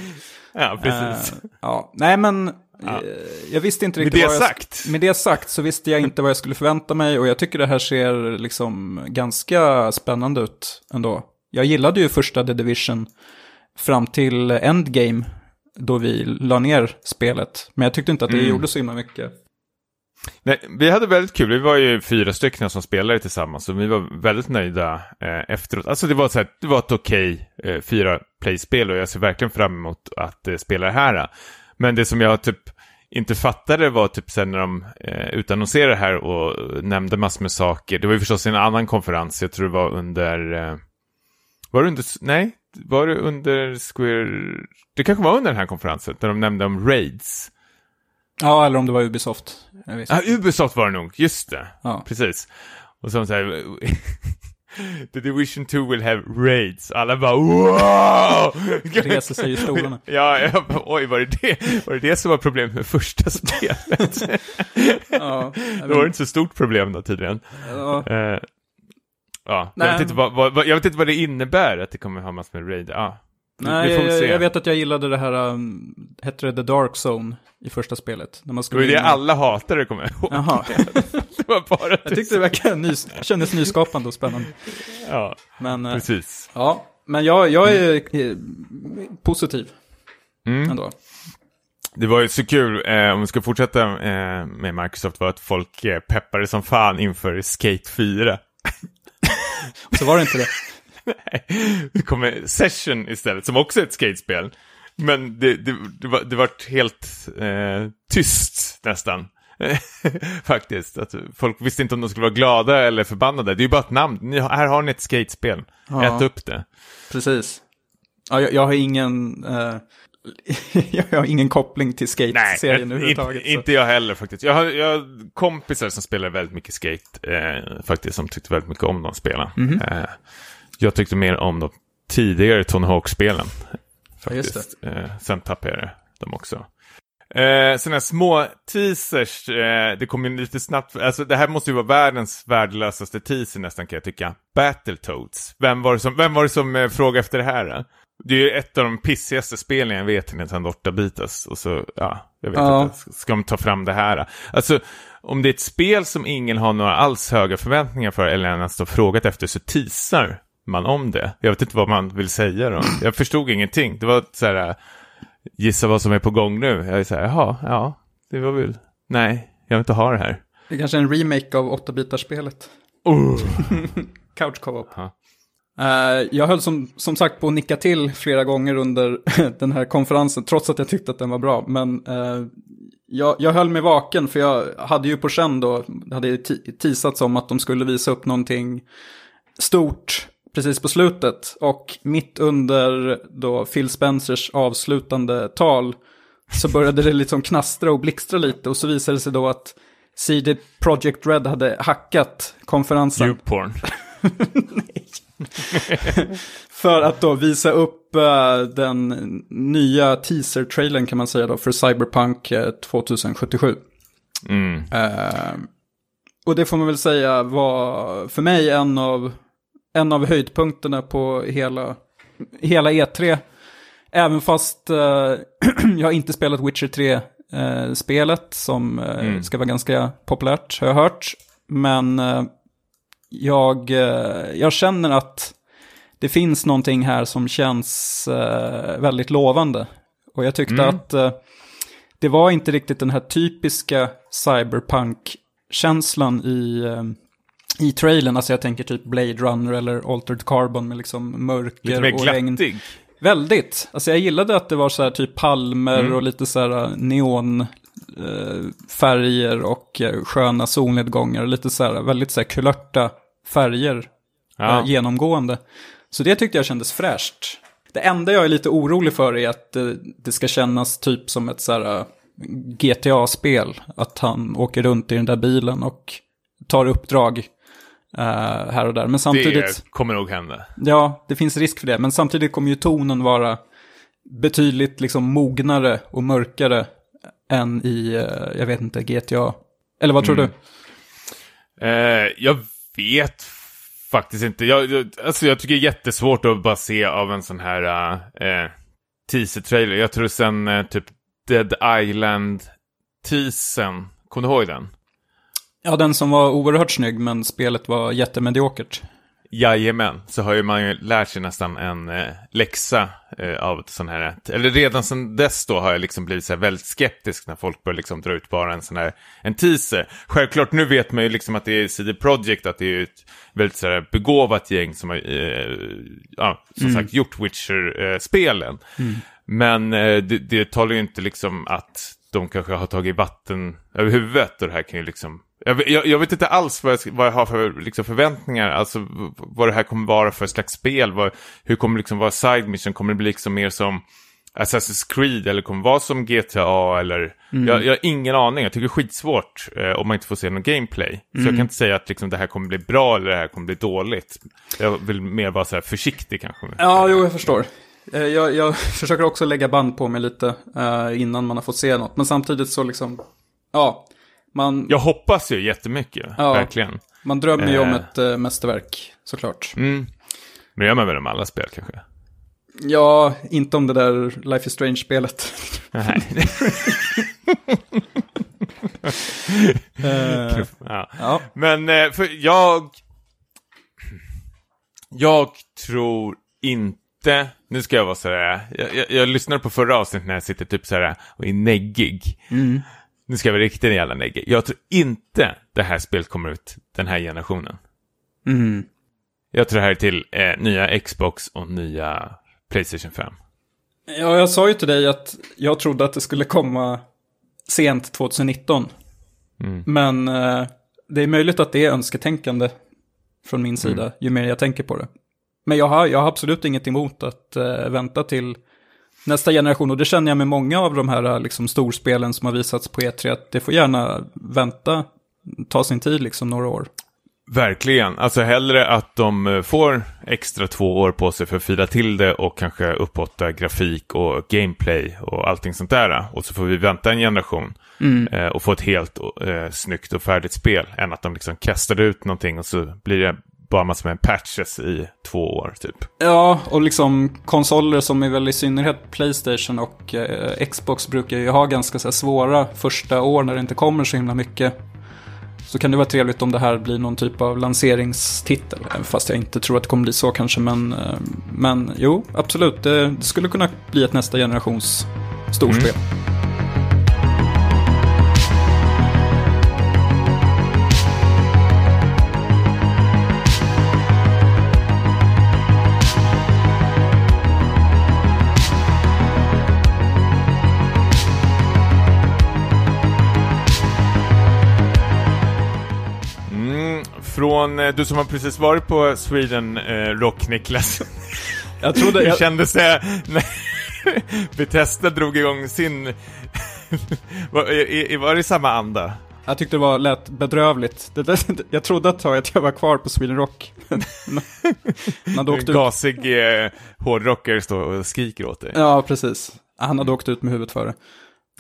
Ja, precis. Eh, ja, nej men Ja. eh, jag visste inte Med riktigt det vad jag... sagt. Med det sagt så visste jag inte vad jag skulle förvänta mig och jag tycker det här ser liksom ganska spännande ut ändå. Jag gillade ju första The Division fram till Endgame då vi la ner spelet. Men jag tyckte inte att det Mm. gjorde så himla mycket. Nej, vi hade väldigt kul. Vi var ju fyra stycken som spelade tillsammans och vi var väldigt nöjda eh, efteråt. Alltså det var, så här, det var ett okej eh, fyra playspel och jag ser verkligen fram emot att eh, spela det här. Men det som jag typ inte fattade var typ sen när de eh, utannonserade det här och nämnde massor med saker. Det var ju förstås en annan konferens, jag tror det var under... Eh, var det under... Nej, var det under Square... Det kanske var under den här konferensen, där de nämnde om raids. Ja, eller om det var Ubisoft. Ja, Ubisoft var det nog, just det. Ja. Precis. Och så så här, The Division 2 will have raids. Alla bara wow! Reser sig i stolarna. Ja, jag bara, oj, var det det, var det det som var problemet med första spelet? Ja, jag Då var det inte så stort problem då tydligen. ja, Eh, ja, jag vet, inte vad, vad, jag vet inte vad det innebär att det kommer ha massor med raid. Ja, vi- Nej, jag, jag vet att jag gillade det här, um, hette det The Dark Zone i första spelet? När man Det var skulle ju det alla hatade, kommer jag ihåg. Jaha, var bara jag tyckte det verkade nys kändes nyskapande och spännande. Ja, Men, eh, precis. ja, men jag, jag är eh, positiv Mm. ändå. Det var ju så kul, eh, om vi ska fortsätta eh, med Microsoft, var att folk eh, peppade som fan inför Skate 4. Så var det inte det. Nej, det kommer Session istället, som också är ett skatespel. Men det, det, det, var, det var helt eh, tyst nästan. Faktiskt. Att folk visste inte om de skulle vara glada eller förbannade. Det är ju bara ett namn. Ni, här har ni ett skatespel. Ja. Ät upp det. Precis. Ja, jag, jag har ingen... Eh, jag har ingen koppling till skate-serien inte, överhuvudtaget. så- inte jag heller faktiskt. Jag har, jag har kompisar som spelar väldigt mycket skate, eh, faktiskt, som tyckte väldigt mycket om de spelen. Mhm. Eh, jag tyckte mer om de tidigare Tony Hawk-spelen. Ja. Eh, sen tappade jag dem också. Eh, sådana små teasers, eh, det kommer lite snabbt, alltså det här måste ju vara världens värdelösaste teaser nästan kan jag tycka. Battletoads. Vem var det som, vem var det som eh, frågade efter det här? Då? Det är ju ett av de pissigaste spelen jag vet i Nintendo 8-bitas. Och så, ja, jag vet Ja. inte, ska de ta fram det här? Alltså, om det är ett spel som ingen har några alls höga förväntningar för eller ens har frågat efter så teasar man om det? Jag vet inte vad man vill säga då. Jag förstod ingenting. Det var så här, gissa vad som är på gång nu. Jag är så här, jaha, ja, det var väl, nej, jag vill inte ha det här. Det är kanske är en remake av 8-bitarspelet. Oh. Couch co-op. Eh, jag höll som, som sagt på att nicka till flera gånger under den här konferensen, trots att jag tyckte att den var bra. Men eh, jag, jag höll mig vaken, för jag hade ju på känn då, det hade teasats om att de skulle visa upp någonting stort precis på slutet. Och mitt under då Phil Spencers avslutande tal så började det liksom knastra och blixtra lite. Och så visade det sig då att CD Projekt Red hade hackat konferensen. Youporn. För att då visa upp eh, den nya teaser-trailern kan man säga då för Cyberpunk eh, 2077. Mm. Eh, och det får man väl säga var för mig en av, en av höjdpunkterna på hela, hela E3. Även fast eh, jag har inte spelat Witcher 3-spelet som eh, Mm. ska vara ganska populärt har jag hört. Men eh, jag, eh, jag känner att det finns någonting här som känns eh, väldigt lovande. Och jag tyckte Mm. att eh, det var inte riktigt den här typiska cyberpunk-känslan i, eh, i trailern. Alltså jag tänker typ Blade Runner eller Altered Carbon med liksom Lite mörker och regn. glattig. Väldigt. Alltså jag gillade att det var så här typ palmer Mm. och lite så här neon eh, färger och eh, sköna solnedgångar och lite så här väldigt så här kulörta färger Ja. eh, genomgående. Så det tyckte jag kändes fräscht. Det enda jag är lite orolig för är att det, ska kännas typ som ett så här eh, GTA-spel. Att han åker runt i den där bilen och tar uppdrag eh, här och där. Men samtidigt... Det kommer nog hända. Ja, det finns risk för det. Men samtidigt kommer ju tonen vara betydligt liksom mognare och mörkare än i, eh, jag vet inte, GTA. Eller vad tror Mm. du? Eh, jag vet faktiskt inte. Jag, jag, alltså jag tycker det är jättesvårt att bara se av en sån här uh, teaser-trailer. Jag tror sen typ Dead Island-teasern, kommer du ihåg den? Ja, den som var oerhört snygg, men spelet var jättemediokert. Jajamän, så har ju man ju lärt sig nästan en eh, läxa eh, av sån här, eller redan sedan dess då har jag liksom blivit så här väldigt skeptisk när folk börjar liksom dra ut bara en sån här, en teaser. Självklart, nu vet man ju liksom att det är CD Projekt, att det är ett väldigt så här begåvat gäng som har, eh, ja, som sagt gjort Witcher-spelen. Men eh, det, det talar ju inte liksom att de kanske har tagit vatten över huvudet och det här kan ju liksom jag, jag, jag vet inte alls vad jag, vad jag har för liksom, förväntningar, alltså vad det här kommer vara för slags spel, vad, hur kommer det liksom vara side mission, kommer det bli liksom mer som Assassin's Creed eller kommer det vara som GTA eller, jag, jag har ingen aning, jag tycker det är skitsvårt eh, om man inte får se någon gameplay. Så jag kan inte säga att liksom, det här kommer bli bra eller det här kommer bli dåligt. Jag vill mer vara så här försiktig kanske. Ja, jo, jag förstår. Eh, Jag, jag försöker också lägga band på mig lite eh, innan man har fått se något. Men samtidigt så liksom, ja, man, Jag hoppas ju jättemycket, Ja. verkligen. man drömmer ju om Eh. ett uh, mästerverk, såklart. Mm. Men gör man väl om alla spel kanske? Ja, inte om det där Life is Strange-spelet. Nej. Eh, ja. ja. Men eh, för jag... Jag tror inte... Nu ska jag vara sådär... Jag, jag, jag lyssnade på förra avsnittet när jag sitter typ sådär och är neggig. Nu ska jag vara riktigt jävla neggig. Jag tror inte det här spelet kommer ut den här generationen. Mm. Jag tror det här är till eh, nya Xbox och nya Playstation 5. Ja, jag sa ju till dig att jag trodde att det skulle komma sent 2019. Mm. Men eh, det är möjligt att det är önsketänkande från min sida, Mm. ju mer jag tänker på det. Men jag har, jag har absolut inget emot att eh, vänta till nästa generation. Och det känner jag med många av de här liksom, storspelen som har visats på E3, att det får gärna vänta, ta sin tid liksom några år. Verkligen. Alltså hellre att de eh, får extra två år på sig för att fila till det och kanske uppåtta grafik och gameplay och allting sånt där. Och så får vi vänta en generation eh, och få ett helt eh, snyggt och färdigt spel. Än att de liksom kastar ut någonting och så blir det bara massor med patches i två år typ. Ja, och liksom konsoler som är väl i synnerhet Playstation och eh, Xbox brukar ju ha ganska så här, svåra första år när det inte kommer så himla mycket. så kan det vara trevligt om det här blir någon typ av lanseringstitel. Fast jag inte tror att det kommer bli så kanske. Men, eh, men jo, absolut. Det, det skulle kunna bli ett nästa generations storspel. Mm. Från, eh, du som har precis varit på Sweden eh, Rock, Niklas. Jag trodde... Hur kändes det när Bethesda drog igång sin... var, var det samma anda? Jag tyckte det var lätt bedrövligt. jag trodde ett tag att jag var kvar på Sweden Rock. Man en gasig eh, hårdrockare står och skriker åt dig. Ja, precis. Han hade åkt ut med huvudet före.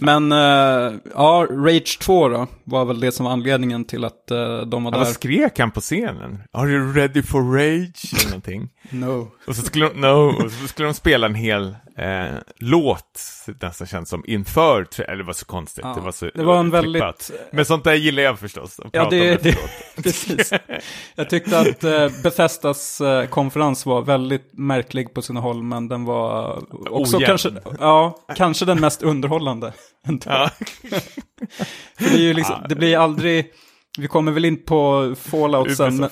Men uh, ja, Rage 2 då, var väl det som var anledningen till att uh, de var ja, där. Vad skrek han på scenen? Are you ready for rage? Eller någonting. No. Och så skulle de, no, och så skulle de spela en hel eh, låt, nästan känns som, inför, eller det var så konstigt, ja, det var så Det var en väldigt... Men sånt där gillar jag förstås, Ja, det, det precis. Jag tyckte att eh, Bethesdas eh, konferens var väldigt märklig på sina håll, men den var också Ojämn. kanske, ja, kanske den mest underhållande. Ja. Det, liksom, det blir aldrig vi kommer väl in på Fallout sen.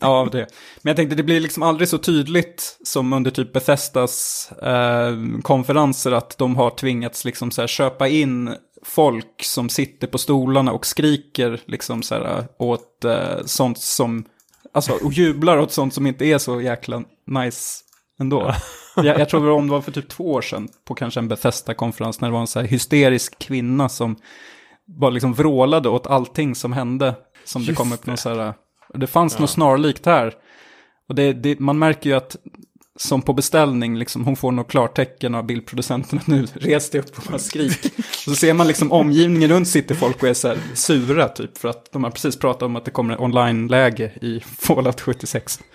Ja, det. Men jag tänkte det blir liksom aldrig så tydligt som under typ Bethesdas eh, konferenser att de har tvingats liksom så här köpa in folk som sitter på stolarna och skriker liksom så här åt eh, sånt som, alltså och jublar åt sånt som inte är så jäkla nice ändå. jag, jag tror om det var för typ två år sedan på kanske en Bethesda-konferens när det var en så här hysterisk kvinna som bara liksom vrålade åt allting som hände. Som Just det kom upp någon så här, det fanns ja. något snarlikt här. Och det, det, man märker ju att som på beställning, liksom, hon får något klartecken av bildproducenterna nu, res dig upp och bara skrik. så ser man liksom omgivningen runt sitter folk och är så här sura typ, för att de har precis pratat om att det kommer online-läge i Fallout 76.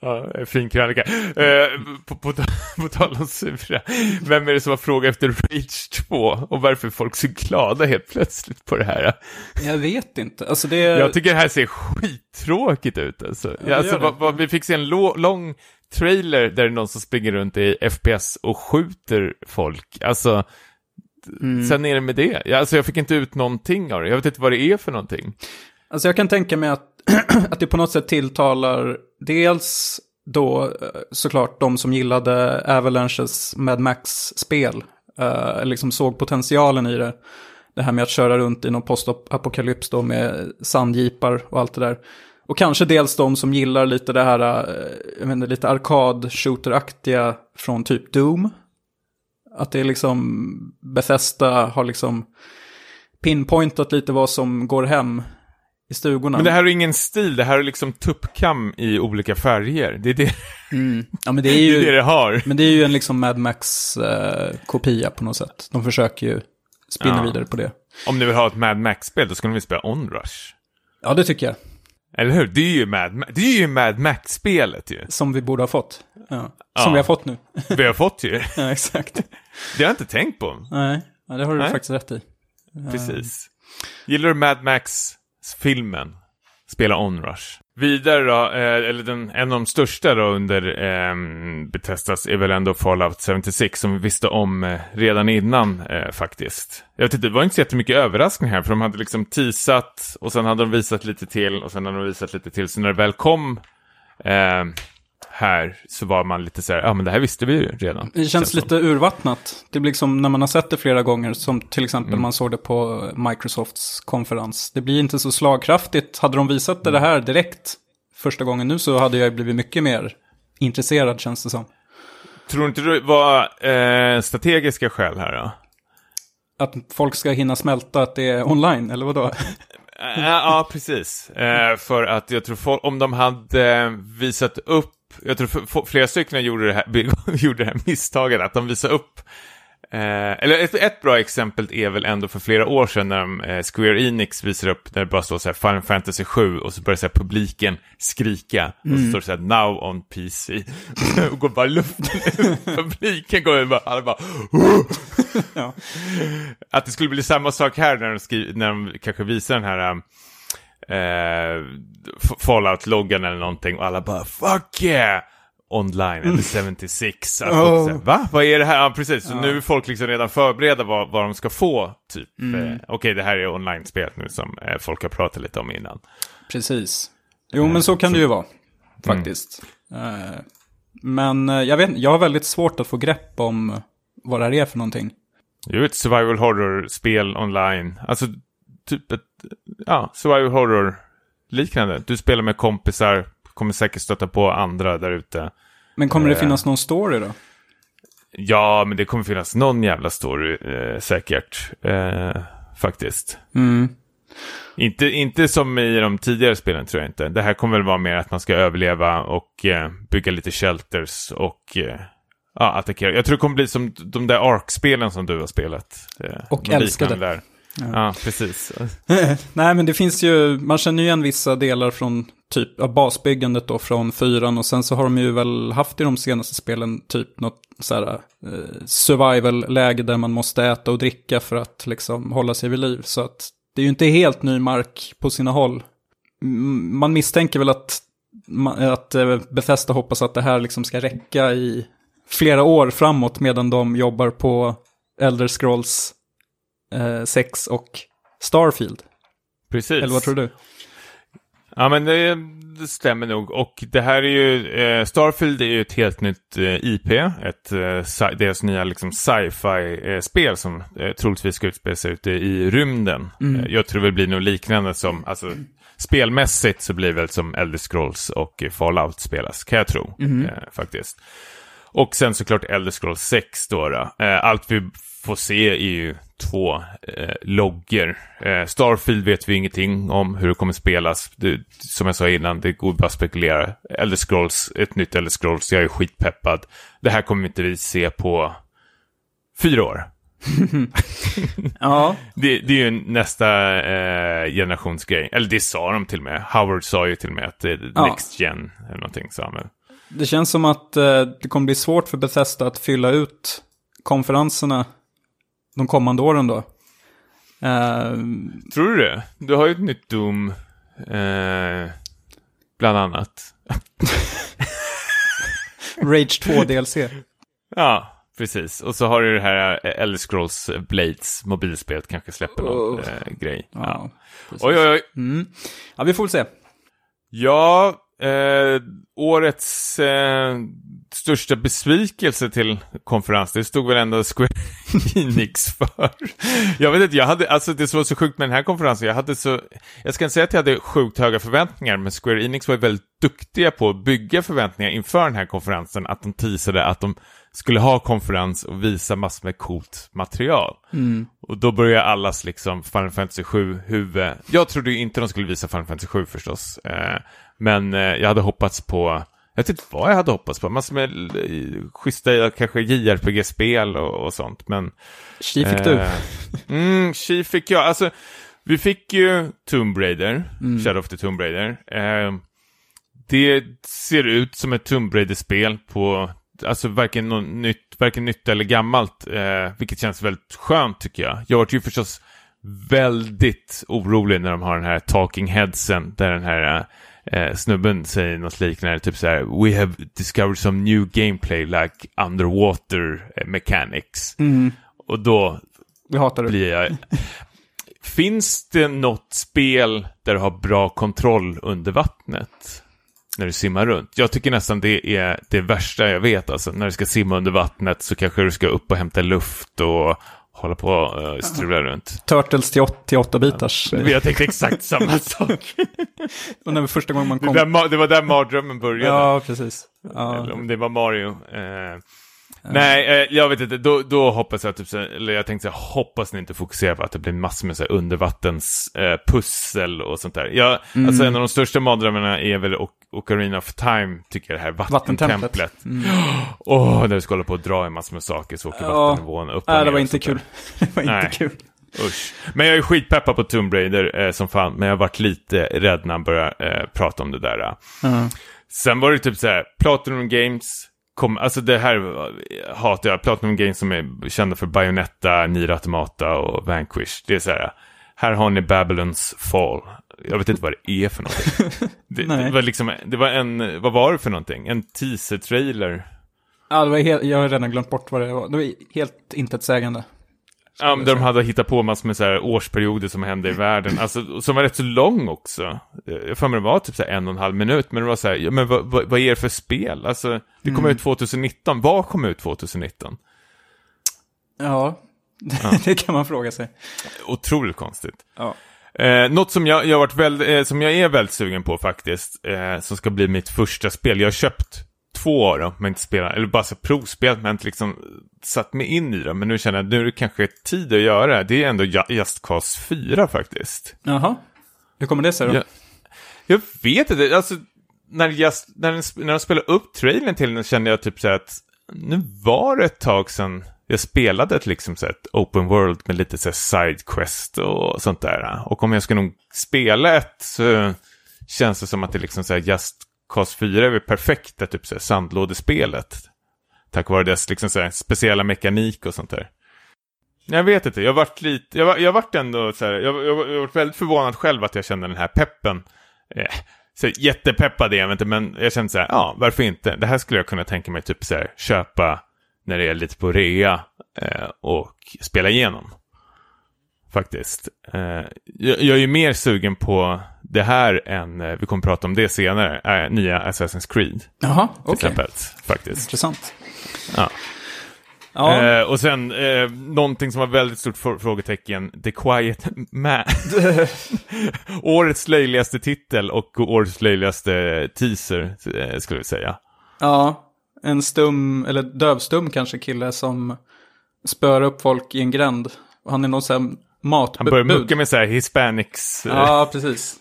ja, fin krönika. Eh, på, på, på tal om sura, vem är det som har frågat efter Rage 2 och varför är folk så glada helt plötsligt på det här? Jag vet inte. Alltså det... Jag tycker det här ser skittråkigt ut alltså. Ja, alltså vad, vad, vi fick se en lång trailer där det är någon som springer runt i FPS och skjuter folk. Alltså, mm. sen är det med det. Alltså jag fick inte ut någonting av det. Jag vet inte vad det är för någonting. Alltså jag kan tänka mig att att det på något sätt tilltalar dels då eh, såklart de som gillade Avalanches Mad Max-spel. eh, liksom såg potentialen i det. Det här med att köra runt i någon postapokalyps då med sandjeepar och allt det där. Och kanske dels de som gillar lite det här, jag jag menar, lite arkad-shooter-aktiga från typ Doom. Att det är liksom, Bethesda har liksom pinpointat lite vad som går hem i stugorna. Men det här är ingen stil, det här är liksom tuppkam i olika färger. Det är det mm. ja, men det, är ju, det, är det, det har. Men det är ju en liksom Mad Max-kopia eh, på något sätt. De försöker ju spinna ja. vidare på det. Om ni vill ha ett Mad Max-spel, då ska ni spela Onrush. Ja, det tycker jag. Eller hur? Det är ju Mad, det är ju Mad Max-spelet ju. Som vi borde ha fått. Ja. Som ja. vi har fått nu. vi har fått ju. ja, exakt. Det har jag inte tänkt på. Nej, ja, det har du Nej. faktiskt rätt i. Precis. Gillar du Mad Max filmen spela Onrush. Vidare då, eh, eller den, en av de största då under eh, Betestas är väl ändå Fallout 76 som vi visste om eh, redan innan eh, faktiskt. Jag vet inte, det var inte så jättemycket överraskning här för de hade liksom teasat och sen hade de visat lite till och sen hade de visat lite till. Så när det väl kom eh, här så var man lite så här, ja men det här visste vi ju redan. Det känns, känns lite som. urvattnat. Det blir liksom när man har sett det flera gånger, som till exempel mm. man såg det på Microsofts konferens. Det blir inte så slagkraftigt. Hade de visat det, mm. det här direkt första gången nu så hade jag blivit mycket mer intresserad känns det som. Tror inte du det var eh, strategiska skäl här då? Att folk ska hinna smälta att det är online, eller vadå? ja, precis. Eh, för att jag tror om de hade visat upp jag tror flera stycken gjorde det här, gjorde det här misstaget att de visade upp Eh, eller ett, ett bra exempel är väl ändå för flera år sedan när de, eh, Square Enix visar upp, där det bara står så här Final Fantasy 7 och så börjar så här, publiken skrika och så står det så här Now on PC och går bara luften. publiken går bara, alla bara Ja. Att det skulle bli samma sak här när de, skri- när de kanske visar den här eh, Fallout-loggan eller någonting och alla bara Fuck yeah! Online eller 76. Att folk Oh. säger, Va? Vad är det här? Ja, precis. Så nu är folk liksom redan förberedda vad, vad de ska få. Typ. Eh, Okej, det här är online-spel nu som eh, folk har pratat lite om innan. Precis. Jo, men så kan det ju vara. Faktiskt. Eh, Men eh, jag vet jag har väldigt svårt att få grepp om vad det här är för någonting. Det är ju ett survival horror-spel online. Alltså, typ ett, ja, survival horror-liknande. Du spelar med kompisar, kommer säkert stöta på andra där ute. Men kommer det Eh. finnas någon story då? Ja, men det kommer finnas någon jävla story eh, säkert. Eh, faktiskt. Mm. Inte, inte som i de tidigare spelen tror jag inte. Det här kommer väl vara mer att man ska överleva och eh, bygga lite shelters och eh, ja, attackera. Jag tror det kommer bli som de där Ark-spelen som du har spelat. Eh, Och älskade. liknande Där. Ja. precis. Nej, men det finns ju, man känner ju igen vissa delar från typ av basbyggandet då från fyran och sen så har de ju väl haft i de senaste spelen typ något så här eh, survival-läge där man måste äta och dricka för att liksom hålla sig vid liv. Så att det är ju inte helt ny mark på sina håll. Man misstänker väl att, att eh, Bethesda hoppas att det här liksom ska räcka i flera år framåt medan de jobbar på Elder Scrolls 6 och Starfield. precis. Eller vad tror du? Ja, men det, det stämmer nog. Och det här är ju, eh, Starfield är ju ett helt nytt eh, IP. Ett, eh, deras nya liksom sci-fi-spel som eh, troligtvis ska utspela sig ute i rymden. Eh, jag tror det blir något liknande som, alltså spelmässigt så blir det väl som Elder Scrolls och eh, Fallout spelas, kan jag tro. Eh, faktiskt. Och sen såklart Elder Scrolls 6 då. då. Eh, allt vi får se är ju två eh, loggor. Eh, Starfield vet vi ingenting om hur det kommer spelas. Det, som jag sa innan, det går bara att spekulera. Elder Scrolls, ett nytt Elder Scrolls, jag är skitpeppad. Det här kommer inte vi se på fyra år. Ja, Det, det är ju nästa eh, generationsgrej. Eller det sa de till och med. Howard sa ju till och med att det är Ja. next gen eller någonting. Han väl. Det känns som att eh, det kommer bli svårt för Bethesda att fylla ut konferenserna de kommande åren då. Eh, Tror du det? Du har ju ett nytt Doom, eh, bland annat. Rage 2 DLC. Ja, precis. Och så har du det här eh, Elder Scrolls Blades, mobilspelet kanske släpper någon Oh. eh, grej. Ja. Ja. Oj, oj, oj. Mm. ja, vi får väl se. Ja, eh, årets eh, största besvikelse till konferens, det stod väl ändå Square Enix för. Jag vet inte, jag hade, alltså det som var så sjukt med den här konferensen, jag hade så, jag ska inte säga att jag hade sjukt höga förväntningar, men Square Enix var ju väldigt duktiga på att bygga förväntningar inför den här konferensen, att de teasade att de skulle ha konferens och visa massor med coolt material. Och då börjar allas liksom Final Fantasy 7 huvud. Jag trodde ju inte de skulle visa Final Fantasy 7 förstås. Eh, men eh, jag hade hoppats på, jag vet inte vad jag hade hoppats på, massor med eh, schyssta kanske JRPG-spel och, och sånt. Men Tji fick du. Eh, Mm, tji fick jag. Alltså, vi fick ju Tomb Raider, Mm. Shadow of the Tomb Raider. Eh, det ser ut som ett Tomb Raider-spel på, alltså varken något nytt, varken nytt eller gammalt, eh, vilket känns väldigt skönt tycker jag. Jag var ju förstås väldigt orolig när de har den här talking headsen, där den här eh, snubben säger något liknande, typ så här, We have discovered some new gameplay like underwater eh, mechanics. Mm. Och då Vi hatar det. blir jag... Finns det något spel där du har bra kontroll under vattnet? När du simmar runt. Jag tycker nästan det är det värsta jag vet. Alltså, när du ska simma under vattnet så kanske du ska upp och hämta luft och hålla på och uh, strula runt. Turtles till 8, till 8 bitars. Jag tänkte exakt samma sak. Och när första gången man Det, kom. där, ma- det var där mardrömmen började. Ja, precis. Ja. Eller om det var Mario. Eh, Nej, eh, jag vet inte. Då, då hoppas jag typ eller jag tänkte så här, hoppas ni inte fokuserar på att det blir massor med så här undervattens eh, och sånt där. Jag, Mm. Alltså en av de största mardrömmarna är väl O- Ocarina of Time, tycker jag, det här Vattentemplet. Mm. Åh, där du ska hålla på och dra i massor med saker så åker Ja. vattennivån upp och Nej, det ner var och inte kul. det var inte Nej. kul. Usch. Men jag är skitpeppad på Tomb Raider eh, som fan, men jag har varit lite rädd när han började eh, prata om det där. eh. Ja. Sen var det typ så här, Platinum Games, kom, alltså det här hatar jag, Platinum Games som är kända för Bayonetta, Nier Automata och Vanquish. Det är så här, här har ni Babylons Fall. Jag vet inte vad det är för någonting. Det, Nej. det var liksom, det var en, vad var det för någonting? En teaser-trailer. Ja, det var helt, jag har redan glömt bort vad det var. Det var helt intetsägande. Ja, där de hade hittat på massor med så här årsperioder som hände i världen. Alltså, som var rätt så lång också. Jag för mig det var typ så en och en halv minut. Men det var så här, ja, men vad, vad, vad är det för spel? Alltså, det kom ut 2019. Vad kom ut 2019? Ja, det kan man fråga sig. Otroligt konstigt. Ja. Eh, något som jag, jag, varit väldigt, eh, som jag är väldigt sugen på faktiskt, eh, som ska bli mitt första spel. Jag har köpt två av dem, men inte spelat, eller bara så provspelat, men inte liksom satt mig in i dem. Men nu känner jag att nu är det kanske tid att göra det. Det är ändå Ju- Just Cause 4 faktiskt. Jaha. Hur kommer det sig då? Ja. Jag vet inte, alltså när, just, när, den, när de spelade upp trailern till den kände jag typ så att nu var det ett tag sedan jag spelade ett liksom så ett open world med lite så sidequest och sånt där. Och om jag ska nog spela ett så känns det som att det liksom så här Just CAS 4 är väl perfekta typ så här sandlådespelet. Tack vare dess liksom så här speciella mekanik och sånt där. Jag vet inte, jag har varit lite, jag, var, jag varit ändå så här, jag, jag, jag varit väldigt förvånad själv att jag kände den här peppen. Eh, så jättepeppad är jag inte, men jag kände så här, ja, varför inte? Det här skulle jag kunna tänka mig typ så här, köpa när det är lite på rea eh, och spela igenom. Faktiskt. Eh, jag, jag är ju mer sugen på det här än, eh, vi kommer prata om det senare, eh, nya Assassin's Creed. Jaha, okej. exempel, faktiskt. Intressant. Ja. Ja, Eh, och sen eh, någonting som var väldigt stort frågetecken, The Quiet Man. årets löjligaste titel och årets löjligaste teaser, eh, skulle vi säga. ja, en stum, eller dövstum kanske kille som spör upp folk i en gränd. Han är någon sån matbud. Han börjar mucka med så här hispanics. eh, Ja, precis.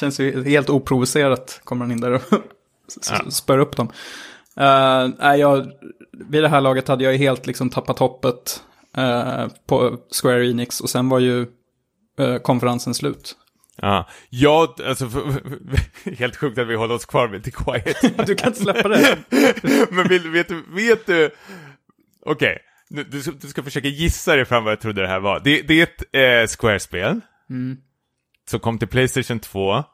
Känns ju helt oprovocerat kommer han in där och Ja. spör upp dem. Uh, nej, jag, vid det här laget hade jag ju helt liksom tappat hoppet eh, på Square Enix och sen var ju eh, konferensen slut. Ja, jag, alltså, helt sjukt att vi håller oss kvar vid The Quiet. Du kan inte släppa det. Men vill, vet du, vet du, okej, nu- du, ska- du ska försöka gissa dig fram vad jag trodde det här var. Det, det är ett eh, Square-spel. Mm. som kom till Playstation 2.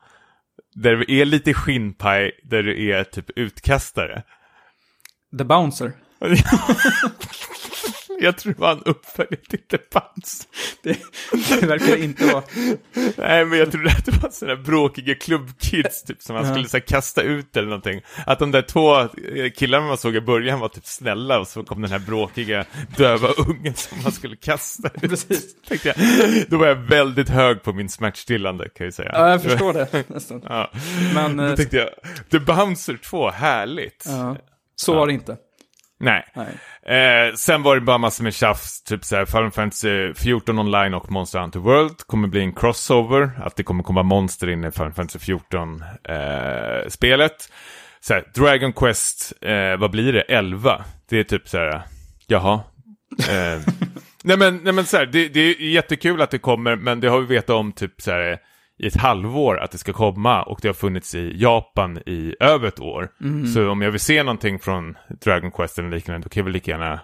Där det är lite skinnpaj, där du är typ utkastare. The Bouncer. Jag tror det var en uppföljare till The Bounce. Det, det verkar inte vara. Nej, men jag trodde att det var sådana bråkiga klubbkids typ som man Ja. skulle så här, kasta ut eller någonting. Att de där två eh, killarna man såg i början var typ snälla och så kom den här bråkiga döva ungen som man skulle kasta ut. Precis. Tänkte jag. Då var jag väldigt hög på min smärtstillande kan jag säga. Ja, jag förstår det nästan. Ja. Men Då eh, tänkte jag, The Bouncer 2, härligt. ja, så var det inte. Nej. Nej. Eh, sen var det bara massor med tjafs, typ såhär Final Fantasy 14 online och Monster Hunter World kommer bli en crossover, att det kommer komma monster in i Final Fantasy 14 eh. Såhär, Dragon Quest, eh, vad blir det, 11? Det är typ såhär, jaha. Eh, nej men, nej men såhär, det, det är jättekul att det kommer, men det har vi vetat om typ såhär i ett halvår att det ska komma och det har funnits i Japan i över ett år. Så om jag vill se någonting från Dragon Quest eller liknande, då kan jag väl lika gärna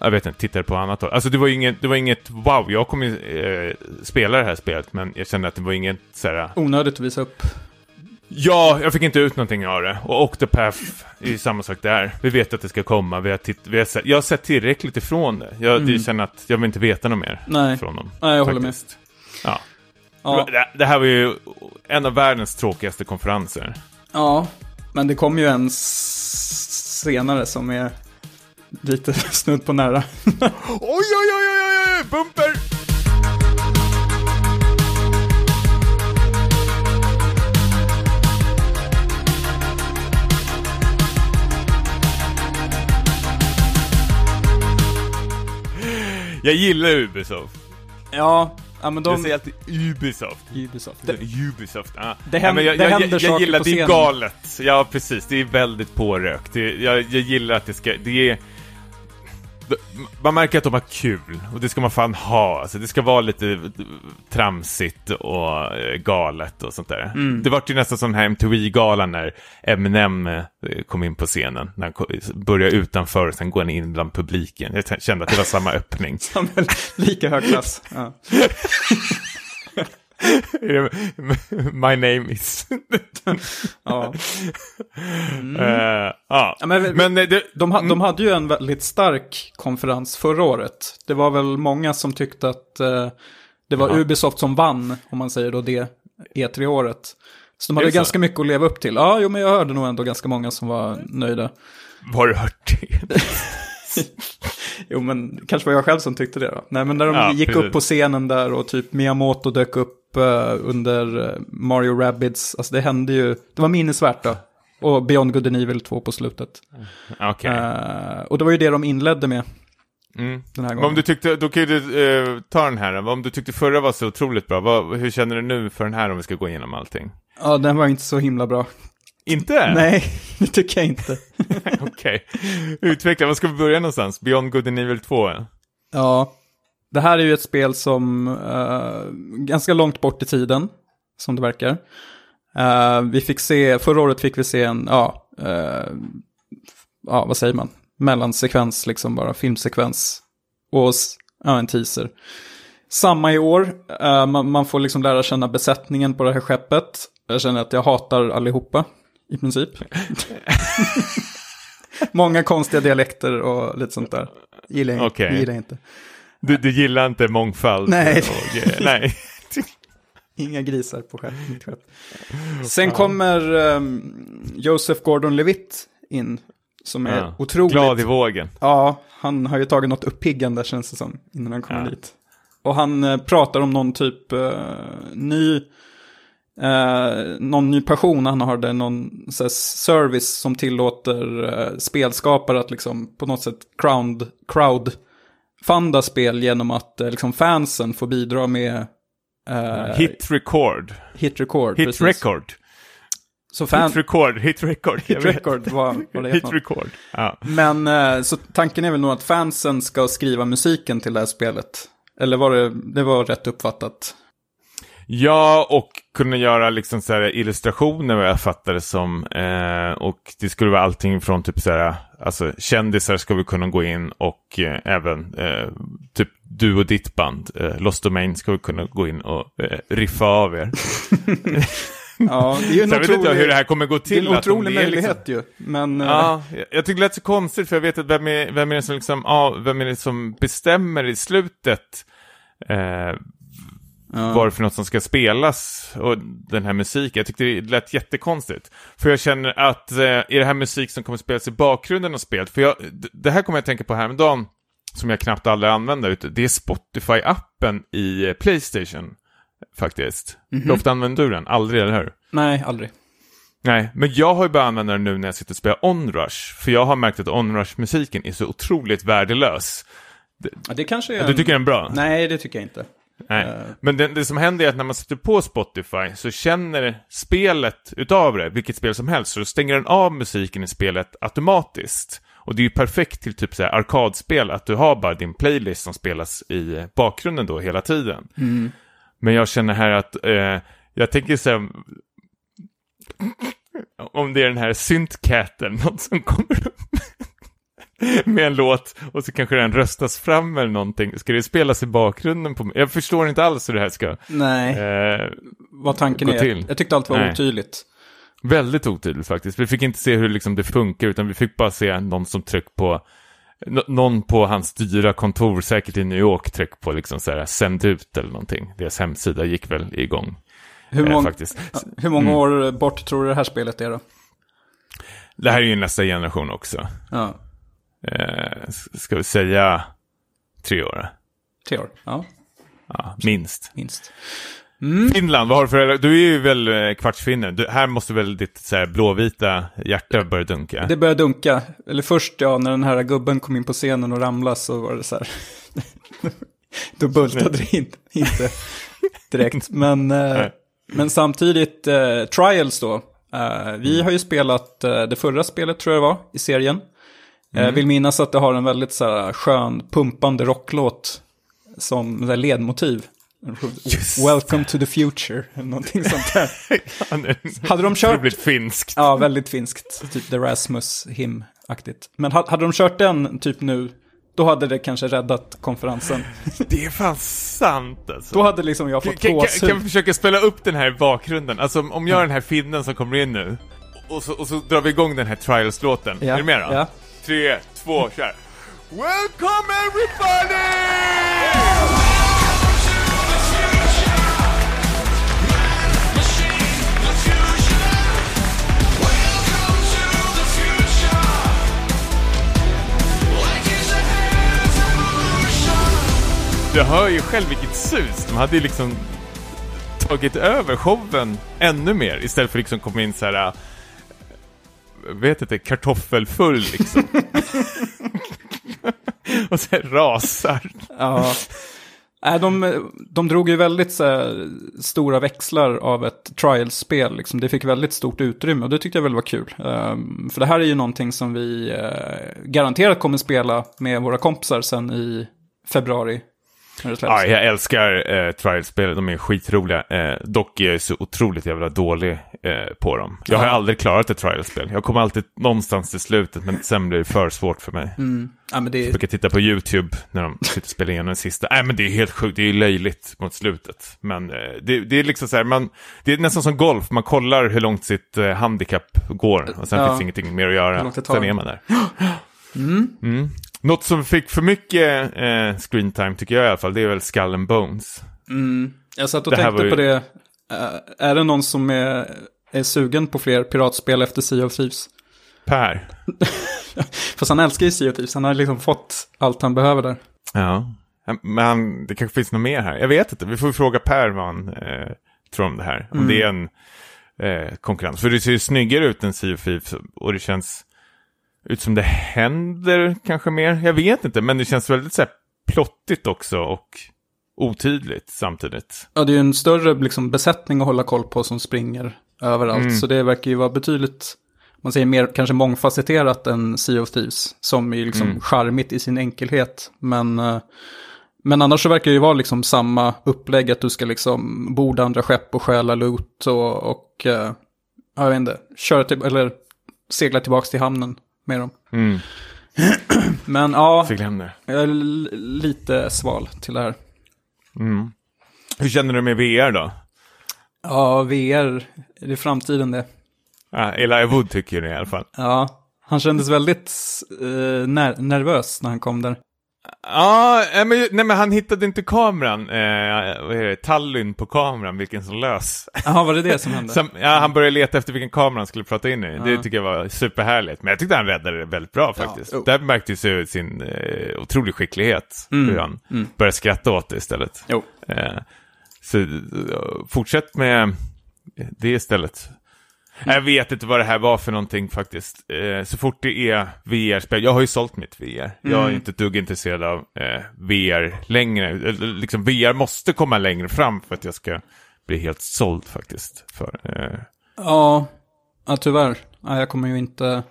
jag vet inte, titta på annat håll. Alltså det var inget, det var inget wow, jag kommer eh, spela det här spelet, men jag kände att det var inget såhär, Onödigt att visa upp. ja, jag fick inte ut någonting av det. Och Octopath är ju samma sak där. Vi vet att det ska komma, vi har titt, vi har sett, jag har sett tillräckligt ifrån det. Jag Mm. känner att jag vill inte veta något mer Nej, från dem. Nej jag håller med. faktiskt. Ja. Ja, Det, här var ju en av världens tråkigaste konferenser. ja, men det kommer ju en senare som är lite snudd på nära. Oj, oj, oj, oj, oj, oj, bumper! Jag gillar Ubisoft. Ja, ja men Jag de... säger alltid Ubisoft. Ubisoft. Det, Ubisoft, ja. Det händer- ja, men jag, det jag, händer jag, saker jag gillar, på det är galet. Ja, precis. Det är väldigt pårökt. Det, jag, jag gillar att det ska, det är... Man märker att de har kul, och det ska man fan ha. Alltså, det ska vara lite tramsigt och eh, galet och sånt där. Mm. Det var ju nästan den här MTV-galan när Eminem eh, kom in på scenen. När han började utanför och sen går han in bland publiken. Jag kände att det var samma öppning. lika hög klass. Ja. My name is... Ja. Eh, ja. Ja, men- men eh, det, De, ha, de hade ju en väldigt stark konferens förra året. Det var väl många som tyckte att eh, det var Jaha. Ubisoft som vann, om man säger då det, E3-året. Så de hade så? ganska mycket att leva upp till. Ja, jo, men jag hörde nog ändå ganska många som var nöjda. har du hört det? Jo, men kanske var jag själv som tyckte det då. Nej, men när de Ja, gick precis. upp på scenen där och typ Miyamoto dök upp eh, under eh, Mario Rabbids. Alltså det hände ju, det var minnesvärt då. Och Beyond Good and Evil 2 på slutet. Okej. Eh, och det var ju det de inledde med Mm. den här Men gången. om du tyckte, då kan ju du eh, ta den här. Om du tyckte förra var så otroligt bra, vad, hur känner du nu för den här om vi ska gå igenom allting? Ja, den var inte så himla bra. Inte? Nej, det tycker jag inte. Okej. Utveckla, var ska vi börja någonstans? Beyond Good and Evil 2? Ja, det här är ju ett spel som uh, ganska långt bort i tiden, som det verkar. Eh, vi fick se, förra året fick vi se en, ja, eh, ja vad säger man, mellansekvens, liksom bara filmsekvens. Och ja, en teaser. Samma i år, man, man får liksom lära känna besättningen på det här skeppet. Jag känner att jag hatar allihopa, i princip. Många konstiga dialekter och lite sånt där. Gillar Okej. gillar jag inte. Du, du gillar inte mångfald? Nej. Och, nej. Inga grisar på skepp, mitt skepp. Sen kommer um, Joseph Gordon-Levitt in. Som är Ja. otroligt... Glad i vågen. Ja, han har ju tagit något uppiggande känns det som. Innan han kommer Ja. dit. Och han eh, pratar om någon typ eh, ny... eh, någon ny passion han har där, någon så här, service som tillåter eh, spelskapare att liksom på något sätt crowd, crowdfunda spel genom att eh, liksom fansen får bidra med eh, Hit record. hit record. Hit precis. record. Så fan, Hit record. Hit record. Hit record var, var det Hit record. Ja. Men eh, så tanken är väl nog att fansen ska skriva musiken till det här spelet. Eller var det, det var rätt uppfattat? Ja, och kunna göra liksom så här illustrationer vad jag fattar det som. Eh, och det skulle vara allting från typ så här, alltså kändisar ska vi kunna gå in och eh, även eh, typ du och ditt band, eh, Lost Domain, ska vi kunna gå in och eh, riffa av er. Ja, det är en Så jag vet inte hur det här kommer gå det är till. en otrolig det är möjlighet ju. Men eh, Ja, jag- jag tycker det lät så konstigt för jag vet att vem är, vem är det som liksom, ja, vem är det som bestämmer i slutet eh, ja. vad det för något som ska spelas och den här musiken. Jag tyckte det lät jättekonstigt. För jag känner att eh, är det här musik som kommer spelas i bakgrunden av spelet? För jag, det här kommer jag att tänka på häromdagen, som jag knappt aldrig använder, det är Spotify-appen i eh, Playstation. Faktiskt. Hur ofta använder du den? Aldrig, eller hur? Nej, aldrig. Nej, men jag har ju börjat använda den nu när jag sitter och spelar Onrush. För jag har märkt att Onrush-musiken är så otroligt värdelös. Ja, det kanske är Du en... tycker den är bra? Nej, det tycker jag inte. Nej. Eh. Men det, det som händer är att när man sätter på Spotify så känner spelet utav det, vilket spel som helst, så stänger den av musiken i spelet automatiskt. Och det är ju perfekt till typ så här arkadspel, att du har bara din playlist som spelas i bakgrunden då hela tiden. Mm. Men jag känner här att, eh, jag tänker så här, om det är den här syntcaten, något som kommer upp med en låt och så kanske den röstas fram eller någonting. Ska det spelas i bakgrunden på Jag förstår inte alls hur det här ska Nej, eh, vad tanken är. till. Jag tyckte allt var Nej. otydligt. Väldigt otydligt faktiskt. Vi fick inte se hur liksom det funkar utan vi fick bara se någon som tryck på nå- någon på hans dyra kontor, säkert i New York, tryck på liksom så här sänd ut eller någonting. Deras hemsida gick väl igång Hur, eh, mång... faktiskt. ja, hur många Mm. år bort tror du det här spelet är då? Det här är ju nästa generation också. Ja, Eh, ska vi säga tre år? tre år. Ja, Ja, minst. minst. Mm. Finland, vad har du för... Du är ju väl eh, kvartsfinne. Du, här måste väl ditt så här, blåvita hjärta börja dunka? Det började dunka. Eller först, ja, när den här gubben kom in på scenen och ramlade så var det så här. Då bultade det in, inte direkt. Men, eh, men samtidigt, eh, Trials då. Eh, vi har ju spelat eh, det förra spelet tror jag det var i serien. Jag vill minnas att det har en väldigt så här, skön, pumpande rocklåt som så här, ledmotiv. Just Welcome to the future, eller någonting sånt där. Hade de Det kört... blir finskt. Ja, väldigt finskt. Typ The Rasmus Him-aktigt. Men ha- hade de kört den typ nu, då hade det kanske räddat konferensen. Det är fan sant alltså. Då hade liksom jag Kan, fått kan, kan, gåshud. kan vi försöka spela upp den här i bakgrunden? Alltså om- om jag är den här finnen som kommer in nu och så, och så drar vi igång den här Trials-låten. Ja, Är du med då? ja. Tre, två, kör! Welcome everybody! Du hör ju själv vilket sus. De hade ju liksom tagit över showen ännu mer istället för liksom komma in så här. Äh, vet inte, kartoffelfull liksom. och så här rasar. Ja. Nej, de, de drog ju väldigt så här, stora växlar av ett trial-spel. Liksom. Det fick väldigt stort utrymme och det tyckte jag väl var kul. Ehm, för det här är ju någonting som vi eh, garanterat kommer spela med våra kompisar sen i februari. Ja, jag älskar eh, Trials-spel, de är skitroliga. Eh, dock är jag så otroligt jävla dålig eh, på dem. Jag har Ja. aldrig klarat ett Trials-spel. Jag kommer alltid någonstans till slutet, men sen blir det för svårt för mig. Mm. Ja, det, Jag brukar titta på YouTube när de sitter spelar igenom den sista. Nej men det är helt sjukt, det är löjligt mot slutet. Men eh, det, det är liksom så här, man, det är nästan som golf, man kollar hur långt sitt eh, handikapp går och sen Ja. finns ingenting mer att göra. Sen är man där. Mm. Något som fick för mycket eh, screen time tycker jag i alla fall, det är väl Skull and Bones. mm, jag satt och Det tänkte ju- på det. Eh, är det någon som är, är sugen på fler piratspel efter Sea of Thieves? Per. Fast han älskar ju Sea of Thieves, han har liksom fått allt han behöver där. Ja. Men det kanske finns något mer här. Jag vet inte, vi får fråga Per vad han eh, tror om det här. Om det är en eh, konkurrens. För det ser ju snyggare ut än Sea of Thieves och det känns ut som det händer kanske mer. Jag vet inte, men det känns väldigt så här plottigt också och otydligt samtidigt. Ja, det är ju en större liksom, besättning att hålla koll på som springer överallt. Mm. Så det verkar ju vara betydligt, man säger mer kanske mångfacetterat än Sea of Thieves. Som är liksom Mm. charmigt i sin enkelhet. Men, eh, men annars så verkar det ju vara liksom samma upplägg att du ska liksom borda andra skepp och stjäla loot och, och eh, ja, jag vet inte, köra till, eller segla tillbaka till hamnen med dem. Mm, Men ja, jag är lite sval till det här. Mm. Hur känner du med VR då? Ja, VR, är det framtiden det? Ja, Eli Wood tycker det i alla fall. Ja, han kändes väldigt eh, ner- nervös när han kom där. Ja, nej, men, nej men han hittade inte kameran, eh, vad är det, tallyn på kameran, vilken som lös. Jaha, var det det som hände? Som, ja, han började leta efter vilken kamera han skulle prata in i. Det Ja. tycker jag var superhärligt. Men jag tyckte han räddade det väldigt bra faktiskt. jo. Där märktes ju sin eh, otrolig skicklighet. Mm, Hur han mm. började skratta åt det istället. Jo. Eh, så eh, fortsätt med det istället. Jag vet inte vad det här var för någonting faktiskt. Eh, så fort det är VR-spel, jag har ju sålt mitt VR. Jag är Mm. inte ett dugg intresserad av eh, VR längre. Eller, Liksom, VR måste komma längre fram för att jag ska bli helt såld faktiskt. För, eh, Ja, ja tyvärr. Ja, jag kommer ju inte,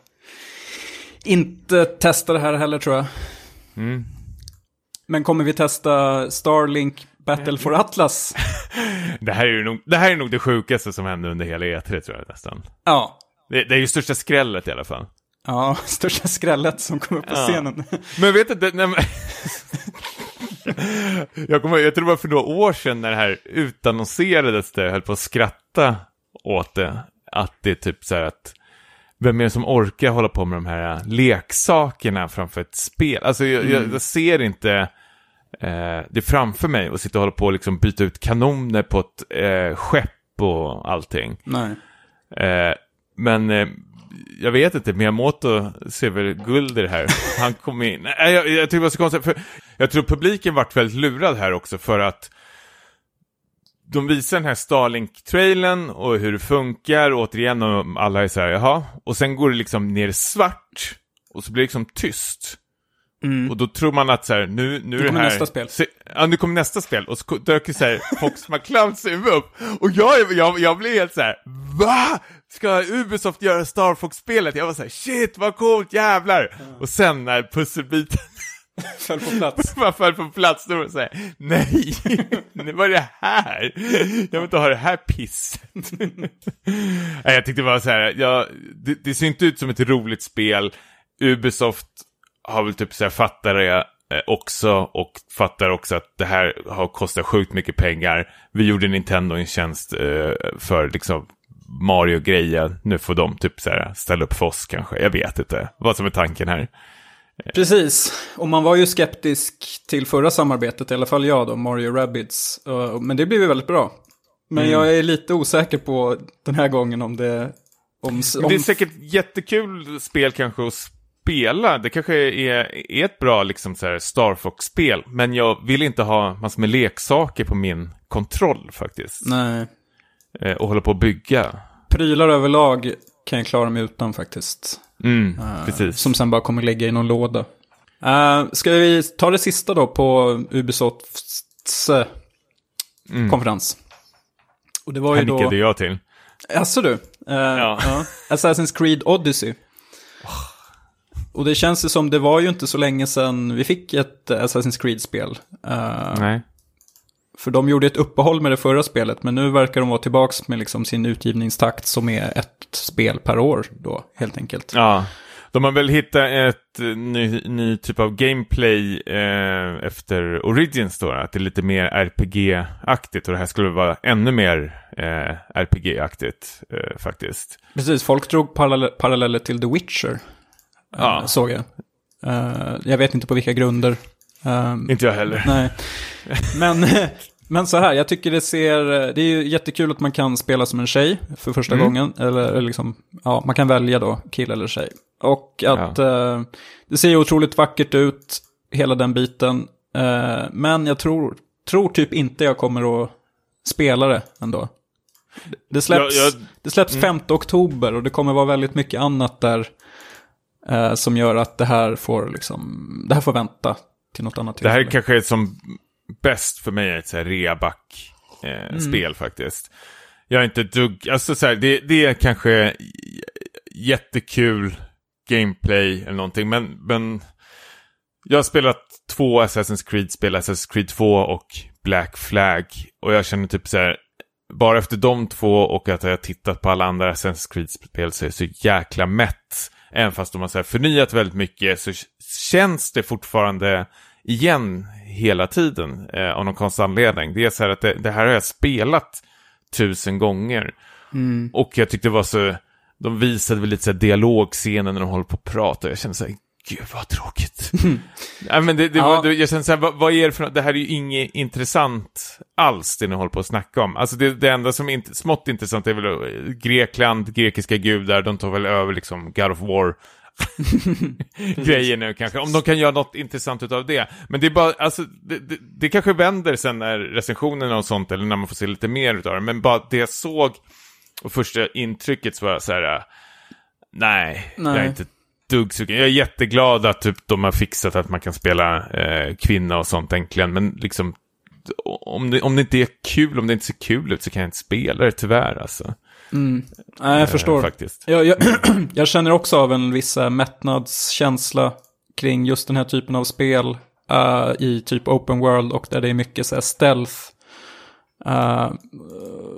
inte testa det här heller tror jag. mm. Men kommer vi testa Starlink Battle for Atlas? det, här är ju nog, det här är nog det sjukaste som hände under hela E3 tror jag nästan. Ja. Det, det är ju största skrället i alla fall. Ja, största skrället som kom upp på Ja. scenen. Men vet inte, nej, men... jag, kommer, jag tror det var för några år sedan när det här utannonserades det, jag höll på att skratta åt det. Att det är typ så här att, vem är det som orkar hålla på med de här leksakerna framför ett spel? Alltså jag, jag, jag ser inte eh, det framför mig och sitta och hålla på och liksom byta ut kanoner på ett eh, skepp och allting. Nej. Eh, men eh, jag vet inte, Miyamoto ser väl guld i det här. Han kom in. Nej, jag, jag tycker det var så konstigt, för jag tror publiken vart väldigt lurad här också för att de visar den här Starlink-trailen och hur det funkar, återigen, och alla är så här, jaha. Och sen går det liksom ner svart, och så blir det liksom tyst. Och då tror man att så här, nu, nu är det här... nästa spel. Se, ja, nu kommer nästa spel. Och så dök ju så här Fox McClouds huvud upp. Och jag, jag, jag blev helt så här, va? Ska Ubisoft göra Star Fox-spelet? Jag var så här, shit vad coolt, jävlar! Och sen när pusselbiten Föll på plats. man föll på plats, då var det så här, nej, nu var det här. Jag vill inte ha det här pisset. nej, jag tyckte det var så här, ja, det, det ser inte ut som ett roligt spel. Ubisoft har väl typ så här fattar det eh, också och fattar också att det här har kostat sjukt mycket pengar. Vi gjorde Nintendo en tjänst eh, för liksom Mario-grejer. Nu får de typ så här ställa upp för oss kanske. Jag vet inte vad som är tanken här. Precis, och man var ju skeptisk till förra samarbetet, i alla fall jag då, Mario Rabbids. Uh, Men det blev ju väldigt bra. Men Mm. jag är lite osäker på den här gången om det... Om, om, det är säkert jättekul spel kanske att spela. Det kanske är, är ett bra liksom så Star Fox-spel. Men jag vill inte ha massor med leksaker på min kontroll faktiskt. Nej, Eh, och hålla på att bygga. prylar överlag kan jag klara mig utan faktiskt. Mm, Uh, precis. Som sen bara kommer ligga i någon låda. Uh, ska vi ta det sista då på Ubisofts uh, Mm. konferens? Och det var Här ju då... nickade jag till. Jaså du? Uh, ja. Assassin's Creed Odyssey. Och det känns ju som det var ju inte så länge sedan vi fick ett Assassin's Creed-spel. Uh, Nej. för de gjorde ett uppehåll med det förra spelet, men nu verkar de vara tillbaka med liksom sin utgivningstakt som är ett spel per år då, helt enkelt. Ja. De har väl hittat ett ny, ny typ av gameplay eh, efter Origins då, att det är lite mer RPG-aktigt och det här skulle vara ännu mer eh, RPG-aktigt eh, faktiskt. Precis, folk drog parallell- paralleller till The Witcher, Ja. såg jag. Eh, jag vet inte på vilka grunder. Um, Inte jag heller. Nej, men, men så här, jag tycker det ser, det är ju jättekul att man kan spela som en tjej för första Mm. gången. Eller, eller liksom, ja, man kan välja då, kille eller tjej. Och att eh, det ser ju otroligt vackert ut, hela den biten. Eh, men jag tror, tror typ inte jag kommer att spela det ändå. Det släpps, Jag- jag- det släpps 5 oktober och det kommer vara väldigt mycket annat där. Eh, som gör att det här får liksom, det här får vänta till något annat Det här tillfälle. kanske är som bäst för mig är ett reaback-spel Mm. faktiskt. Jag är inte dugg, alltså så här, det, det är kanske jättekul gameplay eller någonting, men, men jag har spelat två Assassin's Creed-spel, Assassin's Creed 2 och Black Flag, och jag känner typ så här, bara efter de två och att jag har tittat på alla andra Assassin's Creed-spel så är jag så jäkla mätt. Även fast de har så här förnyat väldigt mycket så känns det fortfarande igen hela tiden eh, av någon konstig anledning. Det är så här att det, det här har jag spelat tusen gånger. Mm. Och jag tyckte det var så, de visade väl lite så här dialogscener när de håller på att prata. Jag kände så här, gud vad tråkigt. Nej, men det, det Ja. var, jag kände så här, vad, vad är det för något? Det här är ju inget intressant alls, det ni håller på att snacka om. Alltså det, det enda som är inte, smått intressant är väl eh, Grekland, grekiska gudar, de tar väl över liksom God of War grejer nu kanske. Om de kan göra något intressant utav det. Men det är bara, alltså, det, det, det kanske vänder sen när recensionerna och sånt, eller när man får se lite mer utav det. Men bara det jag såg, och första intrycket så var jag så här, äh, nej, jag är Nej. inte dugg. Jag är jätteglad att typ, de har fixat att man kan spela eh, kvinna och sånt äntligen, men liksom om det, om det inte är kul, om det inte ser kul ut så kan jag inte spela det tyvär alltså. Mm. Nej, jag Eh, förstår. faktiskt. Jag, jag, jag känner också av en viss eh, mättnadskänsla kring just den här typen av spel eh, i typ open world och där det är mycket så här stealth. Eh,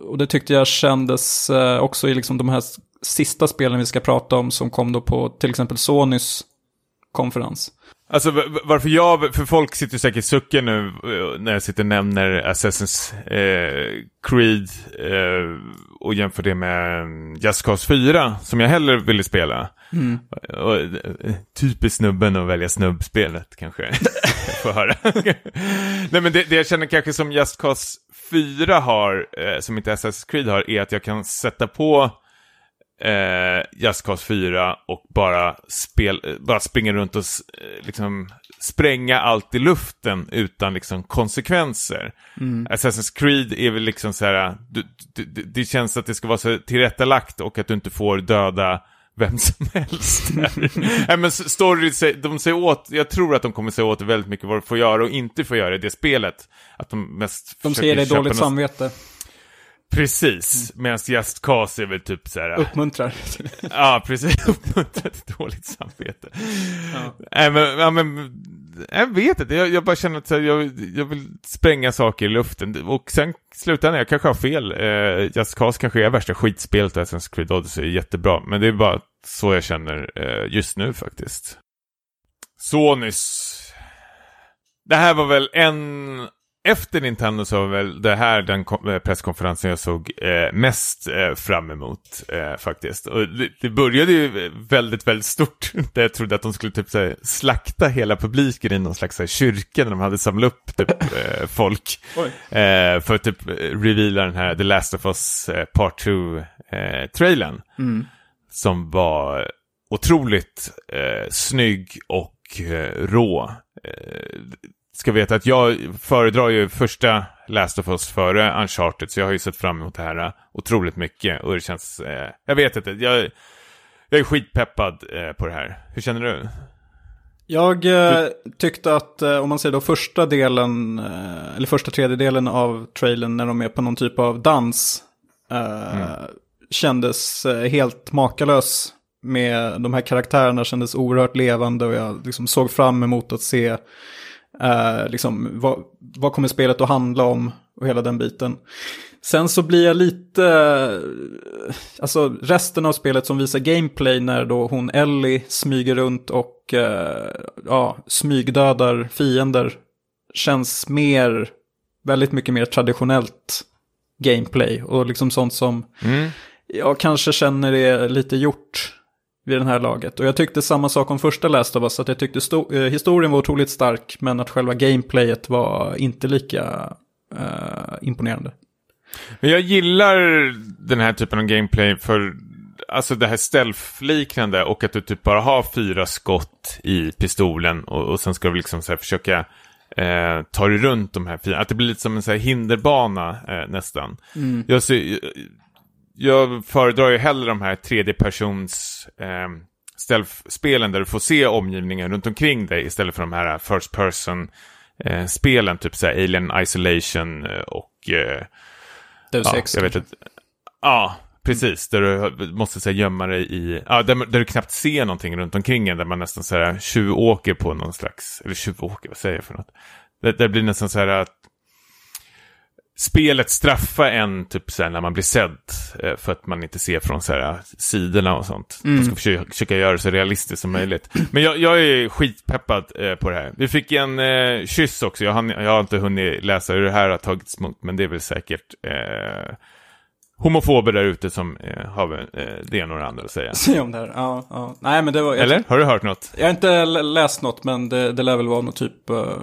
och det tyckte jag kändes eh, också i liksom de här sista spelen vi ska prata om som kom då på till exempel Sonys konferens. Alltså varför jag, för folk sitter säkert sucken nu eh, när jag sitter och nämner Assassin's eh, Creed eh, och jämför det med mm, Just Cause 4 som jag hellre ville spela. Mm. Och, eh, typiskt snubben att välja snubbspelet kanske. jag får höra. Nej men det, det jag känner kanske som Just Cause 4 har, eh, som inte Assassin's Creed har, är att jag kan sätta på eh, Just Cause 4 och bara, spel, eh, bara springa runt och eh, liksom spränga allt i luften utan liksom konsekvenser. Assassin's Creed är väl liksom så här, du, du, du, det känns att det ska vara så tillrättalagt och att du inte får döda vem som helst. Nej men story, de säger åt, jag tror att de kommer säga åt väldigt mycket vad du får göra och inte får göra i det spelet. Att de mest De ser dig dåligt något... samvete. Precis, mm. medan Just Cause är väl typ så här... Uppmuntrar. ja, precis. Uppmuntrar till dåligt samvete. Ja. Nej, men, ja, men jag vet inte, jag, jag bara känner att jag, jag vill spränga saker i luften. Och sen slutändan, jag kanske har fel. Eh, Just Cause kanske är värsta skitspelet och Assassin's Creed Odyssey är jättebra. Men det är bara så jag känner eh, just nu faktiskt. Sonys. Det här var väl en efter Nintendo så var väl det här den eh, presskonferensen jag såg eh, mest eh, fram emot eh, faktiskt. Och det, det, började ju väldigt, väldigt stort. Där jag trodde att de skulle typ såhär, slakta hela publiken i någon slags såhär, kyrka när de hade samlat upp typ, eh, folk. Eh, för att typ reveala den här The Last of Us Part 2-trailern. Mm. Som var otroligt snygg och rå ska veta att jag föredrar ju första Last of Us före Uncharted, så jag har ju sett fram emot det här uh, otroligt mycket. Och det känns, eh, jag vet inte, jag, jag är skitpeppad eh, på det här. Hur känner du? Jag eh, tyckte att om man säger då första delen, eller första tredjedelen av trailern när de är på någon typ av dans, mm. kändes helt makalös med de här karaktärerna, kändes oerhört levande och jag liksom såg fram emot att se Uh, liksom, vad, vad, kommer spelet att handla om och hela den biten. Sen så blir jag lite, uh, alltså resten av spelet som visar gameplay när då hon Ellie smyger runt och uh, ja, smygdödar fiender känns mer, väldigt mycket mer traditionellt gameplay och liksom sånt som mm. jag kanske känner är lite gjort vid den här laget. Och jag tyckte samma sak om första Last of Us, att jag tyckte eh, historien var otroligt stark, men att själva gameplayet var inte lika uh, imponerande. Men jag gillar den här typen av gameplay för alltså det här stealth-liknande och att du typ bara har fyra skott i pistolen och, och sen ska du liksom så försöka eh, ta dig runt de här fyra. Att det blir lite som en så hinderbana eh, nästan. Mm. Jag, ser, jag föredrar ju hellre de här tredjepersons eh, stealth-spelen där du får se omgivningen runt omkring dig istället för de här first person-spelen, eh, typ så Alien Isolation eh, och... Eh, Deus ja, Ex. Jag vet inte. Ja, precis. Där du måste så här, gömma dig i... Ja, där, där, du knappt ser någonting runt omkring en, där man nästan så här tjuvåker på någon slags... Eller tjuvåker, vad säger jag för något? Det, det blir nästan så här att spelet straffar en typ så här, när man blir sedd eh, för att man inte ser från så här, sidorna och sånt. Mm. Man ska försöka, försöka göra det så realistiskt som möjligt. Men jag, jag är skitpeppad eh, på det här. Vi fick en eh, kyss också. Jag har, jag har inte hunnit läsa hur det här har tagits emot, men det är väl säkert eh, homofober där ute som eh, har eh, det ena och det andra att säga. Säg om det här, ja. ja. Nej, men det var, Eller? Har du hört något? Jag har inte läst något, men det, det lär väl vara något typ uh,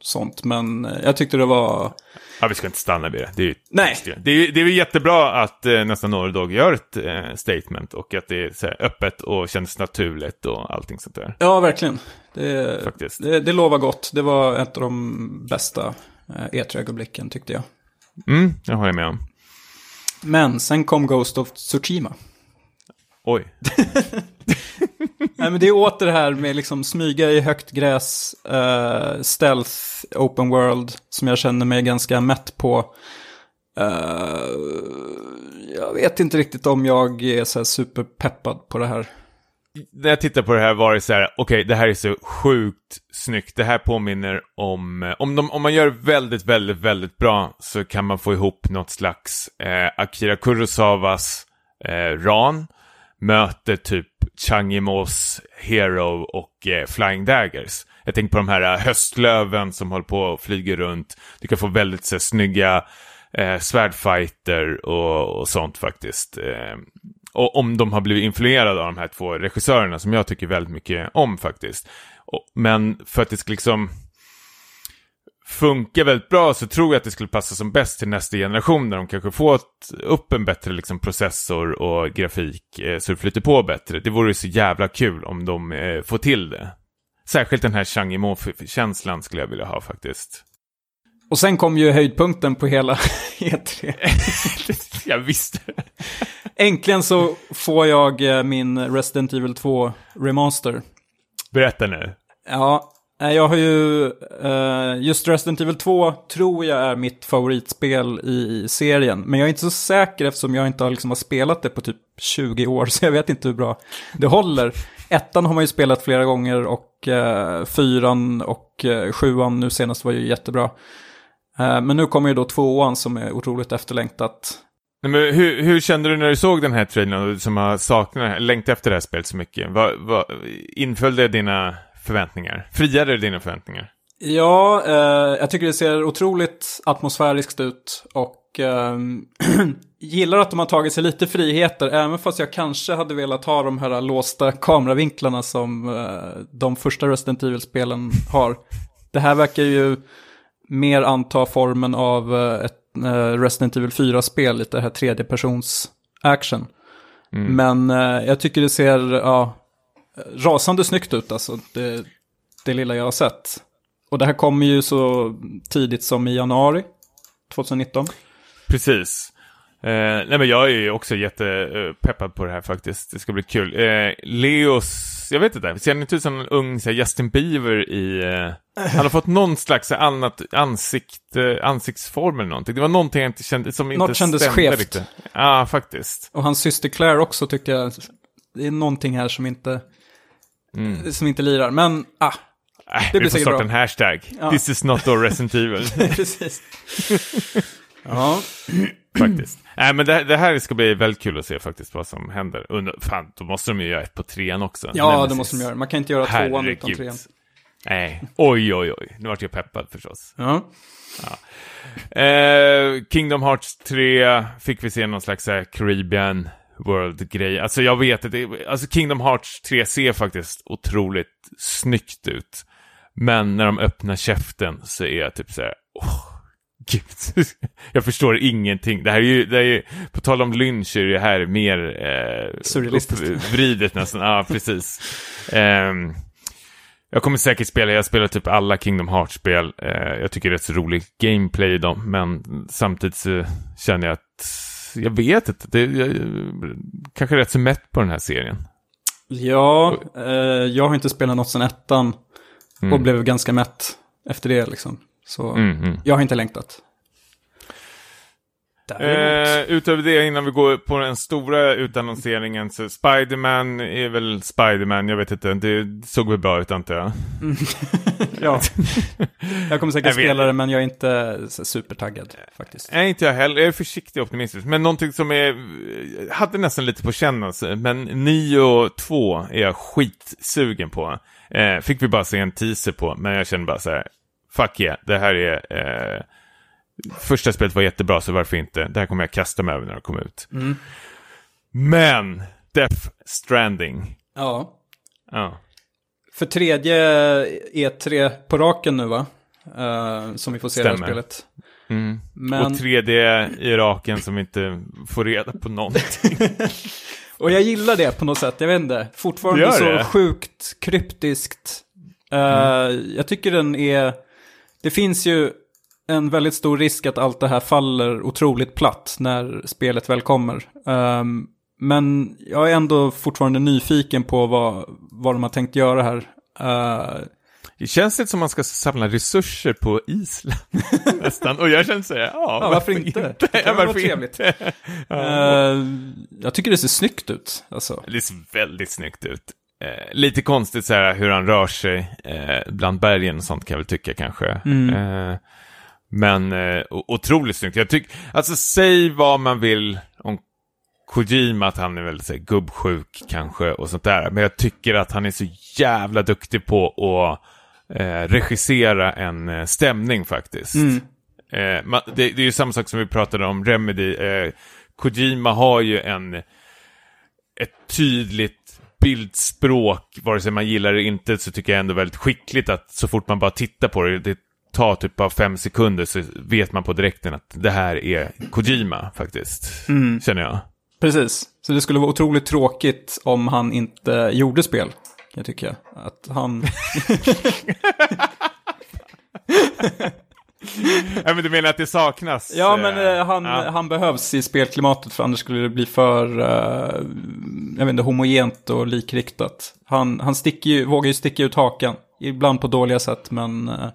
sånt. Men jag tyckte det var... Ja, vi ska inte stanna vid det. Det är ju Nej. Det är, det är jättebra att eh, nästan några dag gör ett eh, statement och att det är så här, öppet och känns naturligt och allting sånt där. Ja, verkligen. Det, Faktiskt. det, det lovar gott. Det var ett av de bästa eh, E3-ögonblicken tyckte jag. Mm, det har jag med om. Men sen kom Ghost of Tsushima. Oj. Nej, men det är åter det här med liksom smyga i högt gräs, uh, stealth, open world, som jag känner mig ganska mätt på. Uh, jag vet inte riktigt om jag är så superpeppad på det här. När jag tittar på det här var det så här, okej, okay, det här är så sjukt snyggt. Det här påminner om, eh, om, de, om man gör väldigt, väldigt, väldigt bra så kan man få ihop något slags eh, Akira Kurosawas eh, Ran möter typ Changi Mos Hero och eh, Flying Daggers. Jag tänker på de här eh, höstlöven som håller på och flyger runt. Du kan få väldigt så, snygga eh, svärdfighter och, och sånt faktiskt. Eh, och om de har blivit influerade av de här två regissörerna som jag tycker väldigt mycket om faktiskt. Och, men för att det ska liksom funka väldigt bra så tror jag att det skulle passa som bäst till nästa generation när de kanske får upp en bättre liksom, processor och grafik eh, så det flyter på bättre. Det vore så jävla kul om de eh, får till det. Särskilt den här Changi känslan skulle jag vilja ha faktiskt. Och sen kom ju höjdpunkten på hela E3. jag visste. Äntligen så får jag eh, min Resident Evil 2 Remaster. Berätta nu. Ja, eh, jag har ju... eh, Just Resident Evil 2 tror jag är mitt favoritspel i serien. Men jag är inte så säker eftersom jag inte har, liksom, har spelat det på typ 20 år. Så jag vet inte hur bra det håller. Ettan har man ju spelat flera gånger och fyran och sjuan nu senast var ju jättebra. Eh, men nu kommer ju då tvåan som är otroligt efterlängtat. Men hur, hur kände du när du såg den här trailern som har saknat, längtat efter det här spelet så mycket? Vad, vad, inföll det dina förväntningar? Friade det dina förväntningar? Ja, eh, jag tycker det ser otroligt atmosfäriskt ut och eh, gillar att de har tagit sig lite friheter, även fast jag kanske hade velat ha de här låsta kameravinklarna som eh, de första Resident Evil-spelen har. Det här verkar ju mer anta formen av eh, ett eh, Resident Evil 4-spel, lite det här tredjepersons action. Mm. Men eh, jag tycker det ser ja, rasande snyggt ut, alltså det, det lilla jag har sett. Och det här kommer ju så tidigt som i januari 2019. Precis. Eh, nej men jag är ju också jättepeppad på det här faktiskt. Det ska bli kul. Eh, Leos, jag vet inte, ser han inte ut som en ung så här, Justin Bieber i... Eh, han har fått någon slags här, annat ansikt, eh, ansiktsform eller någonting. Det var någonting jag inte kände, som inte Något kändes stämde skevt. riktigt. Ja, faktiskt. Och hans syster Claire också tycker jag, det är någonting här som inte, Mm. som inte lirar. Men, ah, Äh, blir vi får säkert starta bra. en hashtag. Ja. This is not our Resident Evil. precis. ja, faktiskt. Nej, men det, det här ska bli väldigt kul att se faktiskt vad som händer. Under, fan, då måste de ju göra ett på trean också. ja Nemesis. det måste de göra. Man kan inte göra tvåan utan Herregud. trean. Nej, oj, oj, oj. Nu vart jag peppad förstås. Ja. Eh, Kingdom Hearts 3 fick vi se någon slags här, Caribbean World-grej. Alltså jag vet att det, alltså Kingdom Hearts 3 ser faktiskt otroligt snyggt ut. Men när de öppnar käften så är jag typ så här, åh, gud. jag förstår ingenting. Det här är ju, det är ju, på tal om lynch är det här mer eh, Surrealistiskt. uppvridet nästan. Ja, precis. Ehm, jag kommer säkert spela, jag spelar typ alla Kingdom Hearts-spel. Eh, jag tycker det är rätt så rolig gameplay i dem, men samtidigt så känner jag att jag vet inte, det, jag, kanske är rätt så mätt på den här serien. Ja, eh, jag har inte spelat något sedan ettan Mm. och blev ganska mätt efter det liksom. Så Mm, mm. jag har inte längtat. Eh, utöver det, innan vi går på den stora utannonseringen, så Spiderman är väl Spiderman, jag vet inte, det såg väl bra ut antar jag. ja. jag kommer säkert Jag spela det men jag är inte supertaggad faktiskt. Nej, inte jag heller. Jag är försiktig optimistisk. Men någonting som är, hade nästan lite på känn alltså. Men Nio 2 är jag skitsugen på. Eh, fick vi bara se en teaser på, men jag känner bara så här, fuck yeah, det här är... Eh, första spelet var jättebra, så varför inte? Det här kommer jag kasta mig över när det kommer ut. Mm. Men, Death Stranding. Ja. Ja. För tredje E3 på raken nu va? Eh, som vi får se det här Stämmer. spelet. Mm. Men, Och 3D i raken som inte får reda på någonting. och jag gillar det på något sätt, jag vet inte. Fortfarande så det? sjukt kryptiskt. Eh, Jag tycker den är, det finns ju en väldigt stor risk att allt det här faller otroligt platt när spelet väl kommer. Ehm, men jag är ändå fortfarande nyfiken på vad, vad de har tänkt göra här. Eh, Det känns lite som man ska samla resurser på Island. Nästan. Och jag känner så här, ja, Ja, varför inte? Det kan ja, vara trevligt. inte? ja. eh, jag tycker det ser snyggt ut. Alltså. Det ser väldigt snyggt ut. Eh, lite konstigt så här hur han rör sig eh, bland bergen och sånt kan jag väl tycka kanske. Mm. Eh, men eh, otroligt snyggt. Jag tycker, alltså säg vad man vill om Kojima, att han är väl så här, gubbsjuk kanske och sånt där. Men jag tycker att han är så jävla duktig på att eh, regissera en eh, stämning faktiskt. Mm. Eh, man, det, det är ju samma sak som vi pratade om Remedy. Kojima har ju en ett tydligt bildspråk, vare sig man gillar det inte, så tycker jag ändå väldigt skickligt att så fort man bara tittar på det, det tar typ bara fem sekunder så vet man på direkten att det här är Kojima faktiskt, Mm. känner jag. Precis. Så det skulle vara otroligt tråkigt om han inte gjorde spel. Kan jag tycka. Att han... Nej, men du menar att det saknas? Ja, men eh, han, ja. han behövs i spelklimatet för annars skulle det bli för, eh, jag vet inte, homogent och likriktat. Han, han sticker ju, vågar ju sticka ut hakan, ibland på dåliga sätt, men eh,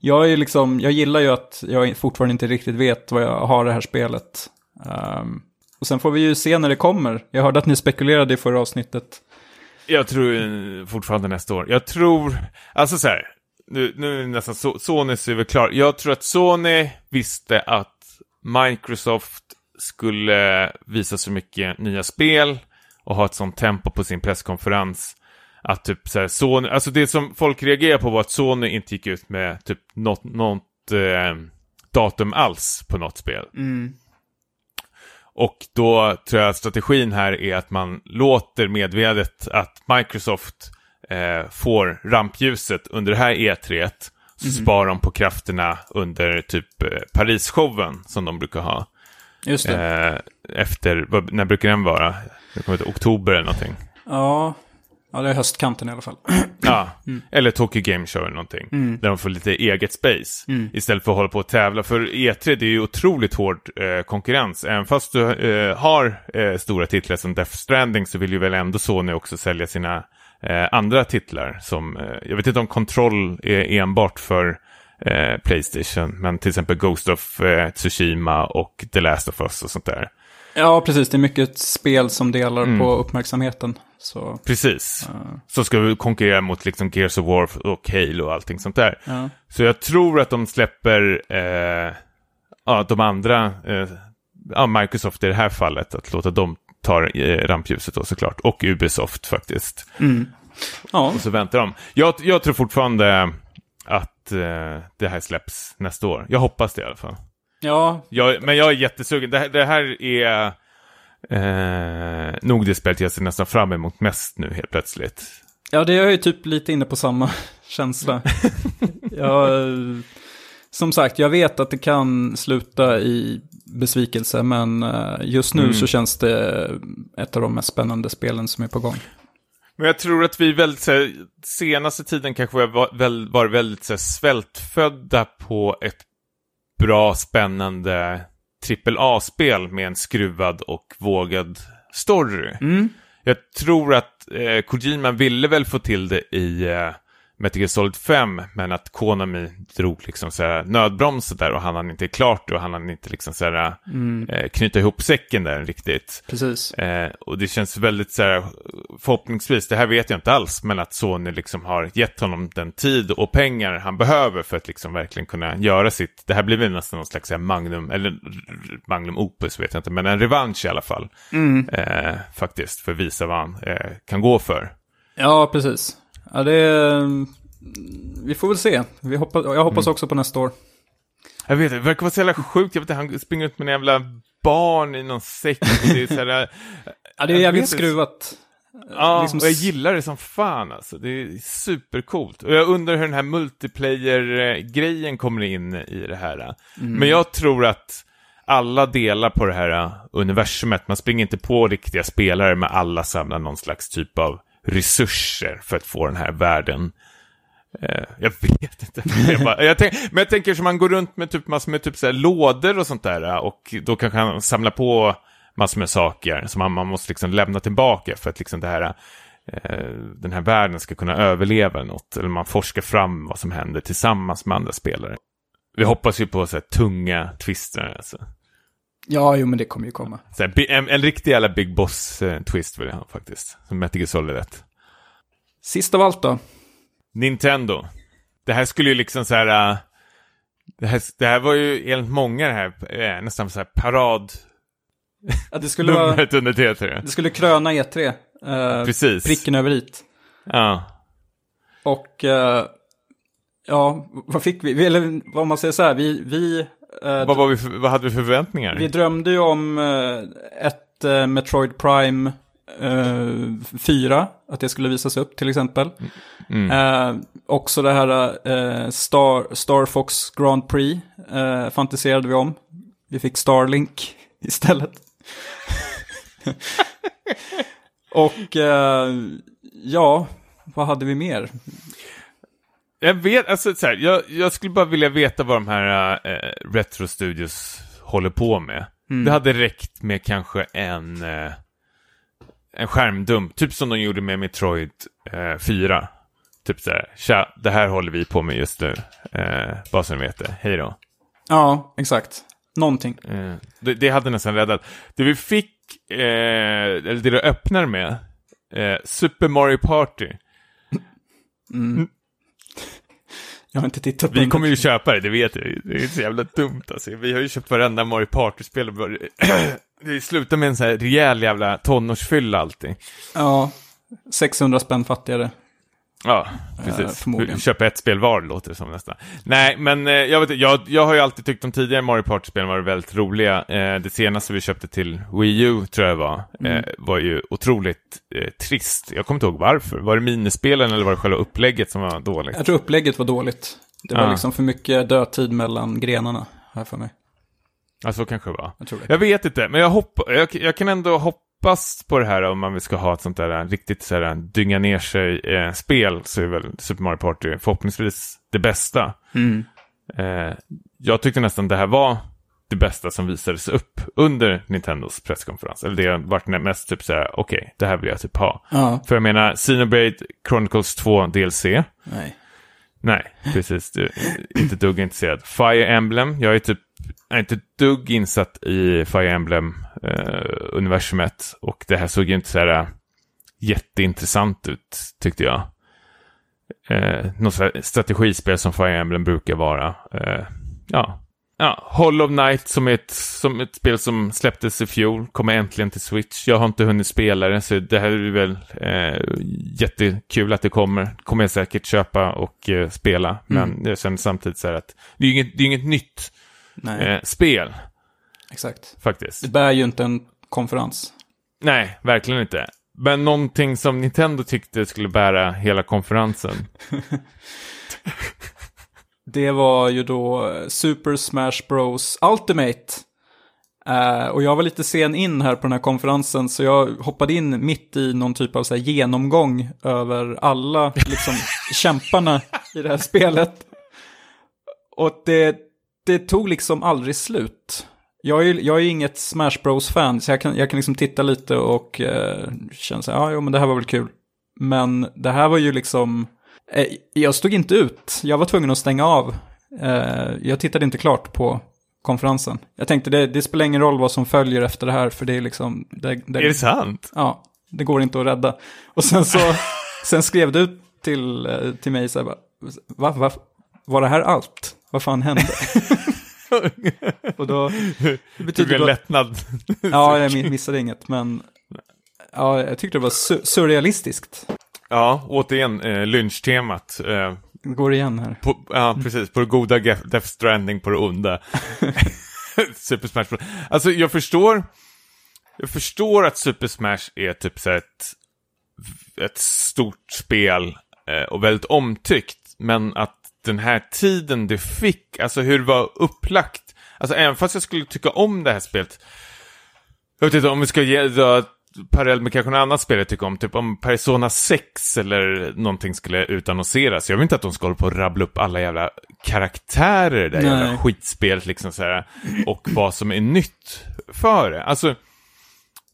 jag är liksom, jag gillar ju att jag fortfarande inte riktigt vet vad jag har det här spelet. Ehm, och sen får vi ju se när det kommer. Jag hörde att ni spekulerade i förra avsnittet. Jag tror eh, fortfarande nästa år. Jag tror, alltså så här, nu, nu är det nästan så, Sony är väl klar. Jag tror att Sony visste att Microsoft skulle visa så mycket nya spel och ha ett sånt tempo på sin presskonferens. Att typ så här, Sony, alltså det som folk reagerar på var att Sony inte gick ut med typ något, något eh, datum alls på något spel. Och då tror jag att strategin här är att man låter medvetet att Microsoft eh, får rampljuset under det här E3. Så sparar de på krafterna under typ eh, Paris-showen som de brukar ha. Just det. Eh, efter, vad, när brukar den vara? Det kommer till oktober eller någonting. Ja. ja, det är höstkanten i alla fall. Ja, eller Tokyo Game Show eller någonting. Där de får lite eget space. Istället för att hålla på och tävla. För E3 det är ju otroligt hård eh, konkurrens. Även fast du eh, har eh, stora titlar som Death Stranding så vill ju väl ändå Sony också sälja sina eh, andra titlar. Som, eh, jag vet inte om Control är enbart för eh, Playstation. Men till exempel Ghost of eh, Tsushima och The Last of Us och sånt där. Ja, precis. Det är mycket spel som delar på uppmärksamheten. Så, Precis. Så ska vi konkurrera mot liksom Gears of War och Halo och allting sånt där. ja. Så jag tror att de släpper eh, ja, de andra, ja, Microsoft i det här fallet, att låta dem ta eh, rampljuset då såklart. Och Ubisoft faktiskt. ja, Och så väntar de. Jag, jag tror fortfarande att eh, det här släpps nästa år. Jag hoppas det i alla fall. ja, Jag, men jag är jättesugen. Det, här- det här är eh, nog det spelet jag ser nästan fram emot mest nu helt plötsligt. Ja, det är jag ju typ lite inne på samma känsla. jag, som sagt, jag vet att det kan sluta i besvikelse, men eh, just nu så känns det ett av de mest spännande spelen som är på gång. Men jag tror att vi väldigt, här, senaste tiden kanske vi har va- väl, varit väldigt så här, svältfödda på ett bra, spännande AAA-spel med en skruvad och vågad story. Jag tror att eh, Kojima ville väl få till det i eh, Metal Gear Solid 5, men att Konami drog liksom så här nödbromsen där och han hann inte klart det och han hann inte liksom så här, eh, knyta ihop säcken där riktigt. Precis. Eh, och det känns väldigt så här, förhoppningsvis, det här vet jag inte alls, men att Sony liksom har gett honom den tid och pengar han behöver för att liksom verkligen kunna göra sitt. Det här blir väl nästan någon slags här, magnum, eller magnum opus vet jag inte, men en revansch i alla fall. Eh, faktiskt, för att visa vad han eh, kan gå för. Ja, precis. Ja, det är, vi får väl se. Vi hoppas, jag hoppas också på nästa år. Jag vet det verkar vara så jävla sjukt, jag vet inte, han springer ut med en jävla barn i någon säck. Det är så här, Ja, det är jävligt skruvat. Ja, liksom och jag gillar det som fan alltså. Det är supercoolt. Och jag undrar hur den här multiplayer-grejen kommer in i det här. Men jag tror att alla delar på det här universumet. Man springer inte på riktiga spelare med alla samlar någon slags typ av resurser för att få den här världen. Eh, jag vet inte. Jag bara, jag tänk, men jag tänker som man går runt med typ massor med typ så här lådor och sånt där. Och då kanske han samlar på massor med saker som man, man måste liksom lämna tillbaka för att liksom det här, eh, den här världen ska kunna överleva något. Eller man forskar fram vad som händer tillsammans med andra spelare. Vi hoppas ju på så här tunga twister. Alltså. Ja, jo, men det kommer ju komma. Så här, en, en riktig jävla Big Boss-twist vill jag ha faktiskt. Som Metal Solid 1. Sist av allt då. Nintendo. Det här skulle ju liksom så här... äh, det, här det här var ju enligt många det här äh, nästan så här parad Att det skulle, vara, under T3. det skulle kröna E3. Eh, Precis. pricken över it. Ja. Och eh, ja, vad fick vi? vi? Eller vad man säger så här, vi, vi, eh, Vad, var vi för, vad hade vi för förväntningar? vi drömde ju om eh, ett eh, Metroid Prime eh, 4, att det skulle visas upp till exempel. Mm. Eh, också det här eh, Star, Star Fox Grand Prix eh, fantiserade vi om. Vi fick Starlink istället. Och eh, ja, vad hade vi mer? Jag vet, alltså så här, jag, jag skulle bara vilja veta vad de här äh, Retro Studios håller på med. Mm. Det hade räckt med kanske en, äh, en skärmdump, typ som de gjorde med Metroid äh, 4. Typ så här, tja, det här håller vi på med just nu. Eh, bara så ni vet det, hej då. Ja, exakt. Någonting. Eh, det, det hade nästan räddat. Det vi fick, eh, eller det det öppnar med, eh, Super Mario Party. Jag har inte tittat på Vi kommer ju köpa det, det vet jag. Det är så jävla dumt alltså. Vi har ju köpt varenda Mario Party-spel. Det slutar med en sån här rejäl jävla tonårsfylla allting. Ja, 600 spänn fattigare. Ja, Eh, precis. Köpa ett spel var låter det som nästan. Nej, men eh, jag, vet, jag, jag har ju alltid tyckt de tidigare Mario Party-spelen var väldigt roliga. Eh, det senaste vi köpte till Wii U, tror jag var, Mm. eh, var ju otroligt eh, trist. Jag kommer inte ihåg varför. Var det minispelen eller var det själva upplägget som var dåligt? Jag tror upplägget var dåligt. Det var Ja. liksom för mycket dödtid mellan grenarna, här för mig. Ja, så kanske det var. Jag. Jag vet inte, men jag, hopp, jag, jag kan ändå hoppas på det här om man ska ha ett sånt där riktigt så här, dynga ner sig-spel så är väl Super Mario Party förhoppningsvis det bästa. Mm. Eh, jag tyckte nästan det här var det bästa som visades upp under Nintendos presskonferens. Eller det vart mest typ så här, okej, det här vill jag typ ha. Ja, För jag menar, Xenoblade Chronicles 2 DLC. nej. Nej, precis. Du, inte dugg intresserad. Fire Emblem, jag är typ jag är inte dugg insatt i Fire Emblem-universumet. och det här såg ju inte så här äh, jätteintressant ut, tyckte jag. Eh, något strategispel som Fire Emblem brukar vara. Eh, ja. ja, Hollow Knight som är ett, som ett spel som släpptes i fjol, kommer äntligen till Switch. Jag har inte hunnit spela det, så det här är väl eh, jättekul att det kommer. Kommer jag säkert köpa och eh, spela. Men jag känner samtidigt så här att det är inget, det är inget nytt eh, spel, exakt. faktiskt. Det bär ju inte en konferens. Nej, verkligen inte. Men någonting som Nintendo tyckte skulle bära hela konferensen. Det var ju då Super Smash Bros Ultimate. Eh, och jag var lite sen in här på den här konferensen, så jag hoppade in mitt i någon typ av så här genomgång över alla liksom, kämparna i det här spelet. Och det, det tog liksom aldrig slut. Jag är, jag är inget Smash Bros-fan, så jag kan, jag kan liksom titta lite och eh, känna så här, ja, jo, men det här var väl kul. Men det här var ju liksom, eh, jag stod inte ut. Jag var tvungen att stänga av. Eh, jag tittade inte klart på konferensen. Jag tänkte, det, det spelar ingen roll vad som följer efter det här, för det är liksom, det, det, Är det sant? ja, det går inte att rädda. Och sen så, sen skrev du till, eh, till mig så här, bara, va, va, var det här allt? Vad fan hände? och då, det betyder en lättnad. ja, jag mi- missade inget, men ja, jag tyckte det var su- surrealistiskt. Ja, återigen eh, lynchtemat. Eh, Det går igen här. på, ja, precis. På det goda Death Stranding, på det onda. Super Smash Bros. Alltså, jag förstår... Jag förstår att Super Smash är typ så ett, ett stort spel eh, och väldigt omtyckt. Men att den här tiden det fick, alltså hur det var upplagt. Alltså även fast jag skulle tycka om det här spelet. Jag vet inte om vi ska ge dra parallell med kanske något annat spel jag tycker om. Typ om Persona 6 eller någonting skulle utannonseras. Jag vill inte att de ska hålla på och rabbla upp alla jävla karaktärer i det Nej. jävla skitspelet liksom så här. Och vad som är nytt för det. Alltså,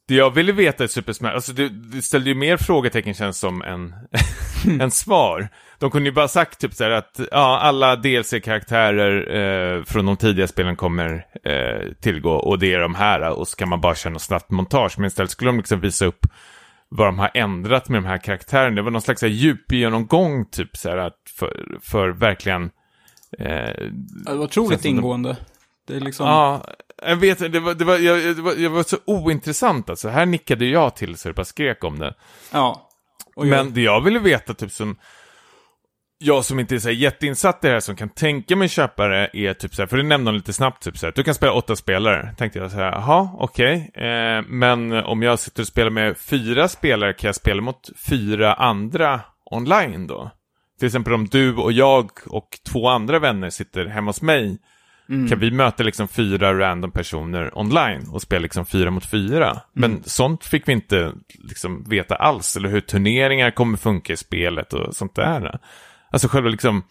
det jag ville veta i Super Smash, alltså det, det ställde ju mer frågetecken känns som än, än svar. De kunde ju bara sagt typ så här att ja, alla DLC-karaktärer eh, från de tidiga spelen kommer eh, tillgå och det är de här och så kan man bara köra något snabbt montage. Men istället skulle de liksom visa upp vad de har ändrat med de här karaktärerna. Det var någon slags djupgenomgång typ så här att för, för verkligen eh, Det var otroligt som de- ingående. Det är liksom, Ja, jag vet det var, det var, jag, det var, jag var så ointressant alltså. Här nickade jag till så det bara skrek om det. ja. Och Men jag, det jag ville veta, typ som jag som inte är så jätteinsatt i det här som kan tänka mig köpa det är typ så här, för det nämnde de lite snabbt typ så här, du kan spela åtta spelare. Tänkte jag så här, jaha, okej. Eh, men om jag sitter och spelar med fyra spelare kan jag spela mot fyra andra online då? Till exempel om du och jag och två andra vänner sitter hemma hos mig Mm. kan vi möta liksom fyra random personer online och spela liksom fyra mot fyra. Men sånt fick vi inte liksom veta alls, eller hur turneringar kommer funka i spelet och sånt där. Alltså själva liksom,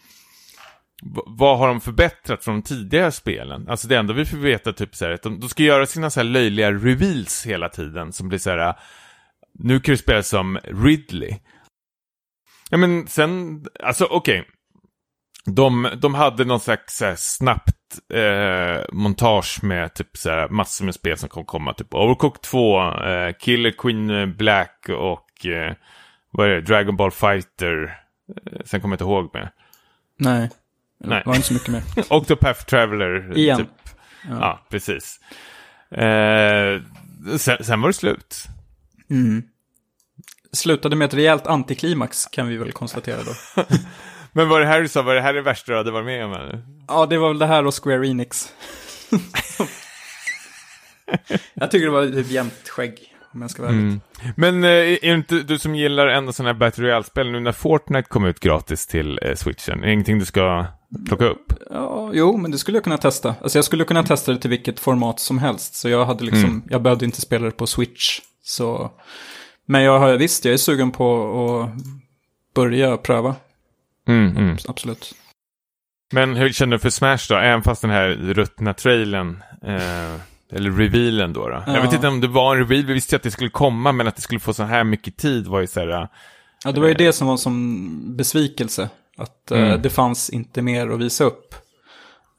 vad har de förbättrat från de tidigare spelen? Alltså det enda vi får veta typ så här, att de, de ska göra sina så här löjliga reveals hela tiden som blir så här, nu kan du spela som Ridley. Ja men sen, alltså okej. De, de hade någon slags så här, snabbt eh, montage med typ så här, massor med spel som kommer komma. Typ Overcooked 2, eh, Killer Queen Black och eh, vad är det? Dragon Ball Fighter. Eh, sen kommer jag inte ihåg med. Nej. Nej. Det var inte så mycket mer. Octopath Traveler. Igen. Typ. Ja. precis. Eh, sen, sen var det slut. Mm. Slutade med ett rejält antiklimax kan vi väl konstatera då. Men var det här du sa, var det här det värsta du hade varit med om? Eller? Ja, det var väl det här och Square Enix. jag tycker det var typ jämnt skägg, om jag ska vara. Mm. Men eh, är det inte du som gillar ändå sådana här Battle Royale-spel nu när Fortnite kom ut gratis till eh, Switchen? Är det ingenting du ska plocka upp? Ja, jo, men det skulle jag kunna testa. Alltså jag skulle kunna testa det till vilket format som helst. Så jag hade liksom, Mm. jag behövde inte spela det på Switch. Så, men jag har visst, jag är sugen på att börja pröva. Mm, mm. Absolut. Men hur känner du för Smash då? Även fast den här ruttna trailern, eh, eller revealen då, då? Jag Ja. vet inte om det var en reveal, vi visste ju att det skulle komma, men att det skulle få så här mycket tid var ju så här... eh, Ja, det var ju det som var som besvikelse. Att eh, Mm. det fanns inte mer att visa upp.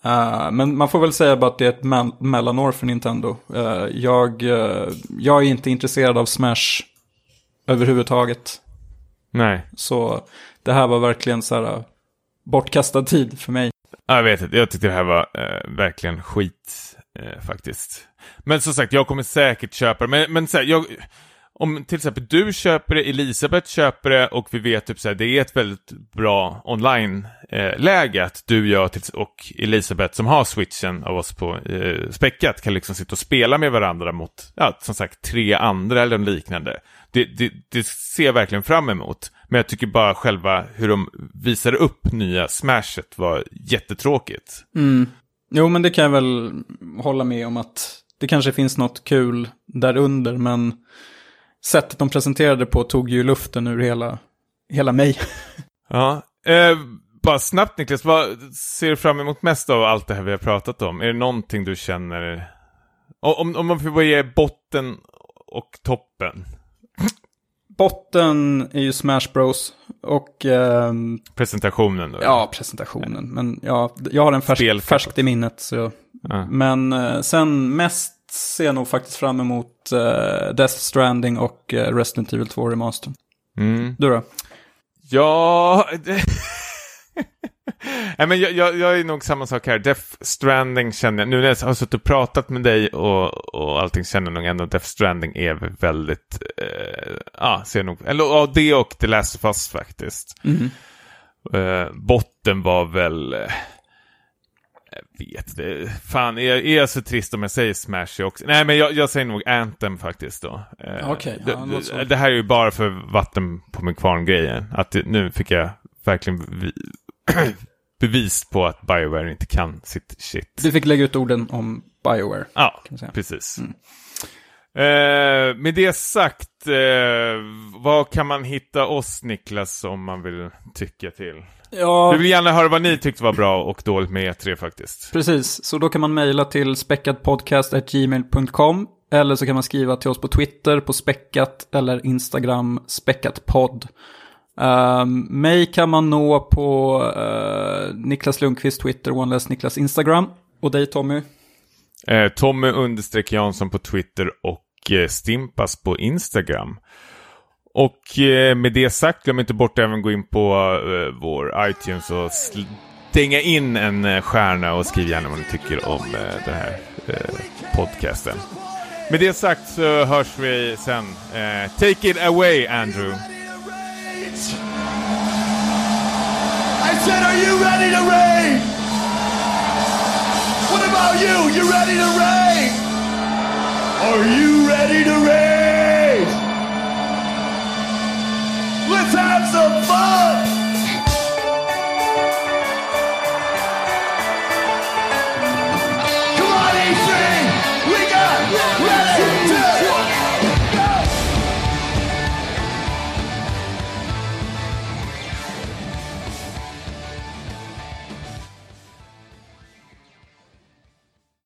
Eh, men man får väl säga bara att det är ett mell- mellanår för Nintendo. Eh, jag, eh, jag är inte intresserad av Smash överhuvudtaget. Nej, Så det här var verkligen så här äh, bortkastad tid för mig. Jag vet inte. Jag tyckte det här var eh, verkligen skit eh, faktiskt. Men som sagt, jag kommer säkert köpa det. Men, men så här, jag, om till exempel du köper det, Elisabeth köper det och vi vet typ så här, det är ett väldigt bra online-läge att du, jag till, och Elisabeth som har switchen av oss på eh, späckat kan liksom sitta och spela med varandra mot, ja, som sagt, tre andra eller liknande. Det, det, det ser jag verkligen fram emot. Men jag tycker bara själva hur de visade upp nya Smashet var jättetråkigt. Mm. Jo, men det kan jag väl hålla med om att det kanske finns något kul där under, men sättet de presenterade på tog ju luften ur hela, hela mig. Ja, eh, bara snabbt Niklas, vad ser du fram emot mest av allt det här vi har pratat om? Är det någonting du känner, om, om man får ge botten och toppen? Botten är ju Smash Bros. Och ehm, Presentationen då? ja, presentationen. Men ja, jag har den färsk, Spel- färskt i minnet. Så. Ja. Men eh, sen mest ser jag nog faktiskt fram emot eh, Death Stranding och eh, Resident Evil 2 Remaster. Mm. Du då? Ja. Nej, men jag, jag, jag är nog samma sak här. Death Stranding känner jag, nu när jag har suttit och pratat med dig och, och allting känner jag nog ändå Death Stranding är väldigt, eh, ja, ser nog, eller ja, det och The Last of Us faktiskt. Mhm. Eh, botten var väl, eh, jag vet inte, fan är, är jag så trist om jag säger Smash också? Nej men jag, jag säger nog Anthem faktiskt då. Eh, Okej, ja, det, det, det här är ju bara för vatten på min kvarn-grejen. Att det, nu fick jag verkligen bevis på att Bioware inte kan sitt shit. Du fick lägga ut orden om Bioware. Ja, precis. Mm. Eh, med det sagt, eh, vad kan man hitta oss Niklas om man vill tycka till? Ja, Vi vill gärna höra vad ni tyckte var bra och dåligt med E3 faktiskt. precis. Så då kan man mejla till späckatpodcast.gmail.com eller så kan man skriva till oss på Twitter på späckat eller Instagram späckatpodd. Um, mig kan man nå på uh, Niklas Lundqvist Twitter, OneLess Niklas Instagram. Och dig Tommy? Uh, Tommy understreck Jansson på Twitter och uh, Stimpas på Instagram. Och med det sagt, glöm inte bort att även gå in på vår iTunes och stänga in en stjärna och skriv gärna vad ni tycker om den här podcasten. Med det sagt så hörs vi sen. Take it away Andrew. I said, are you ready to raid? What about you? You ready to raid? Are you ready to raid? Let's have some fun!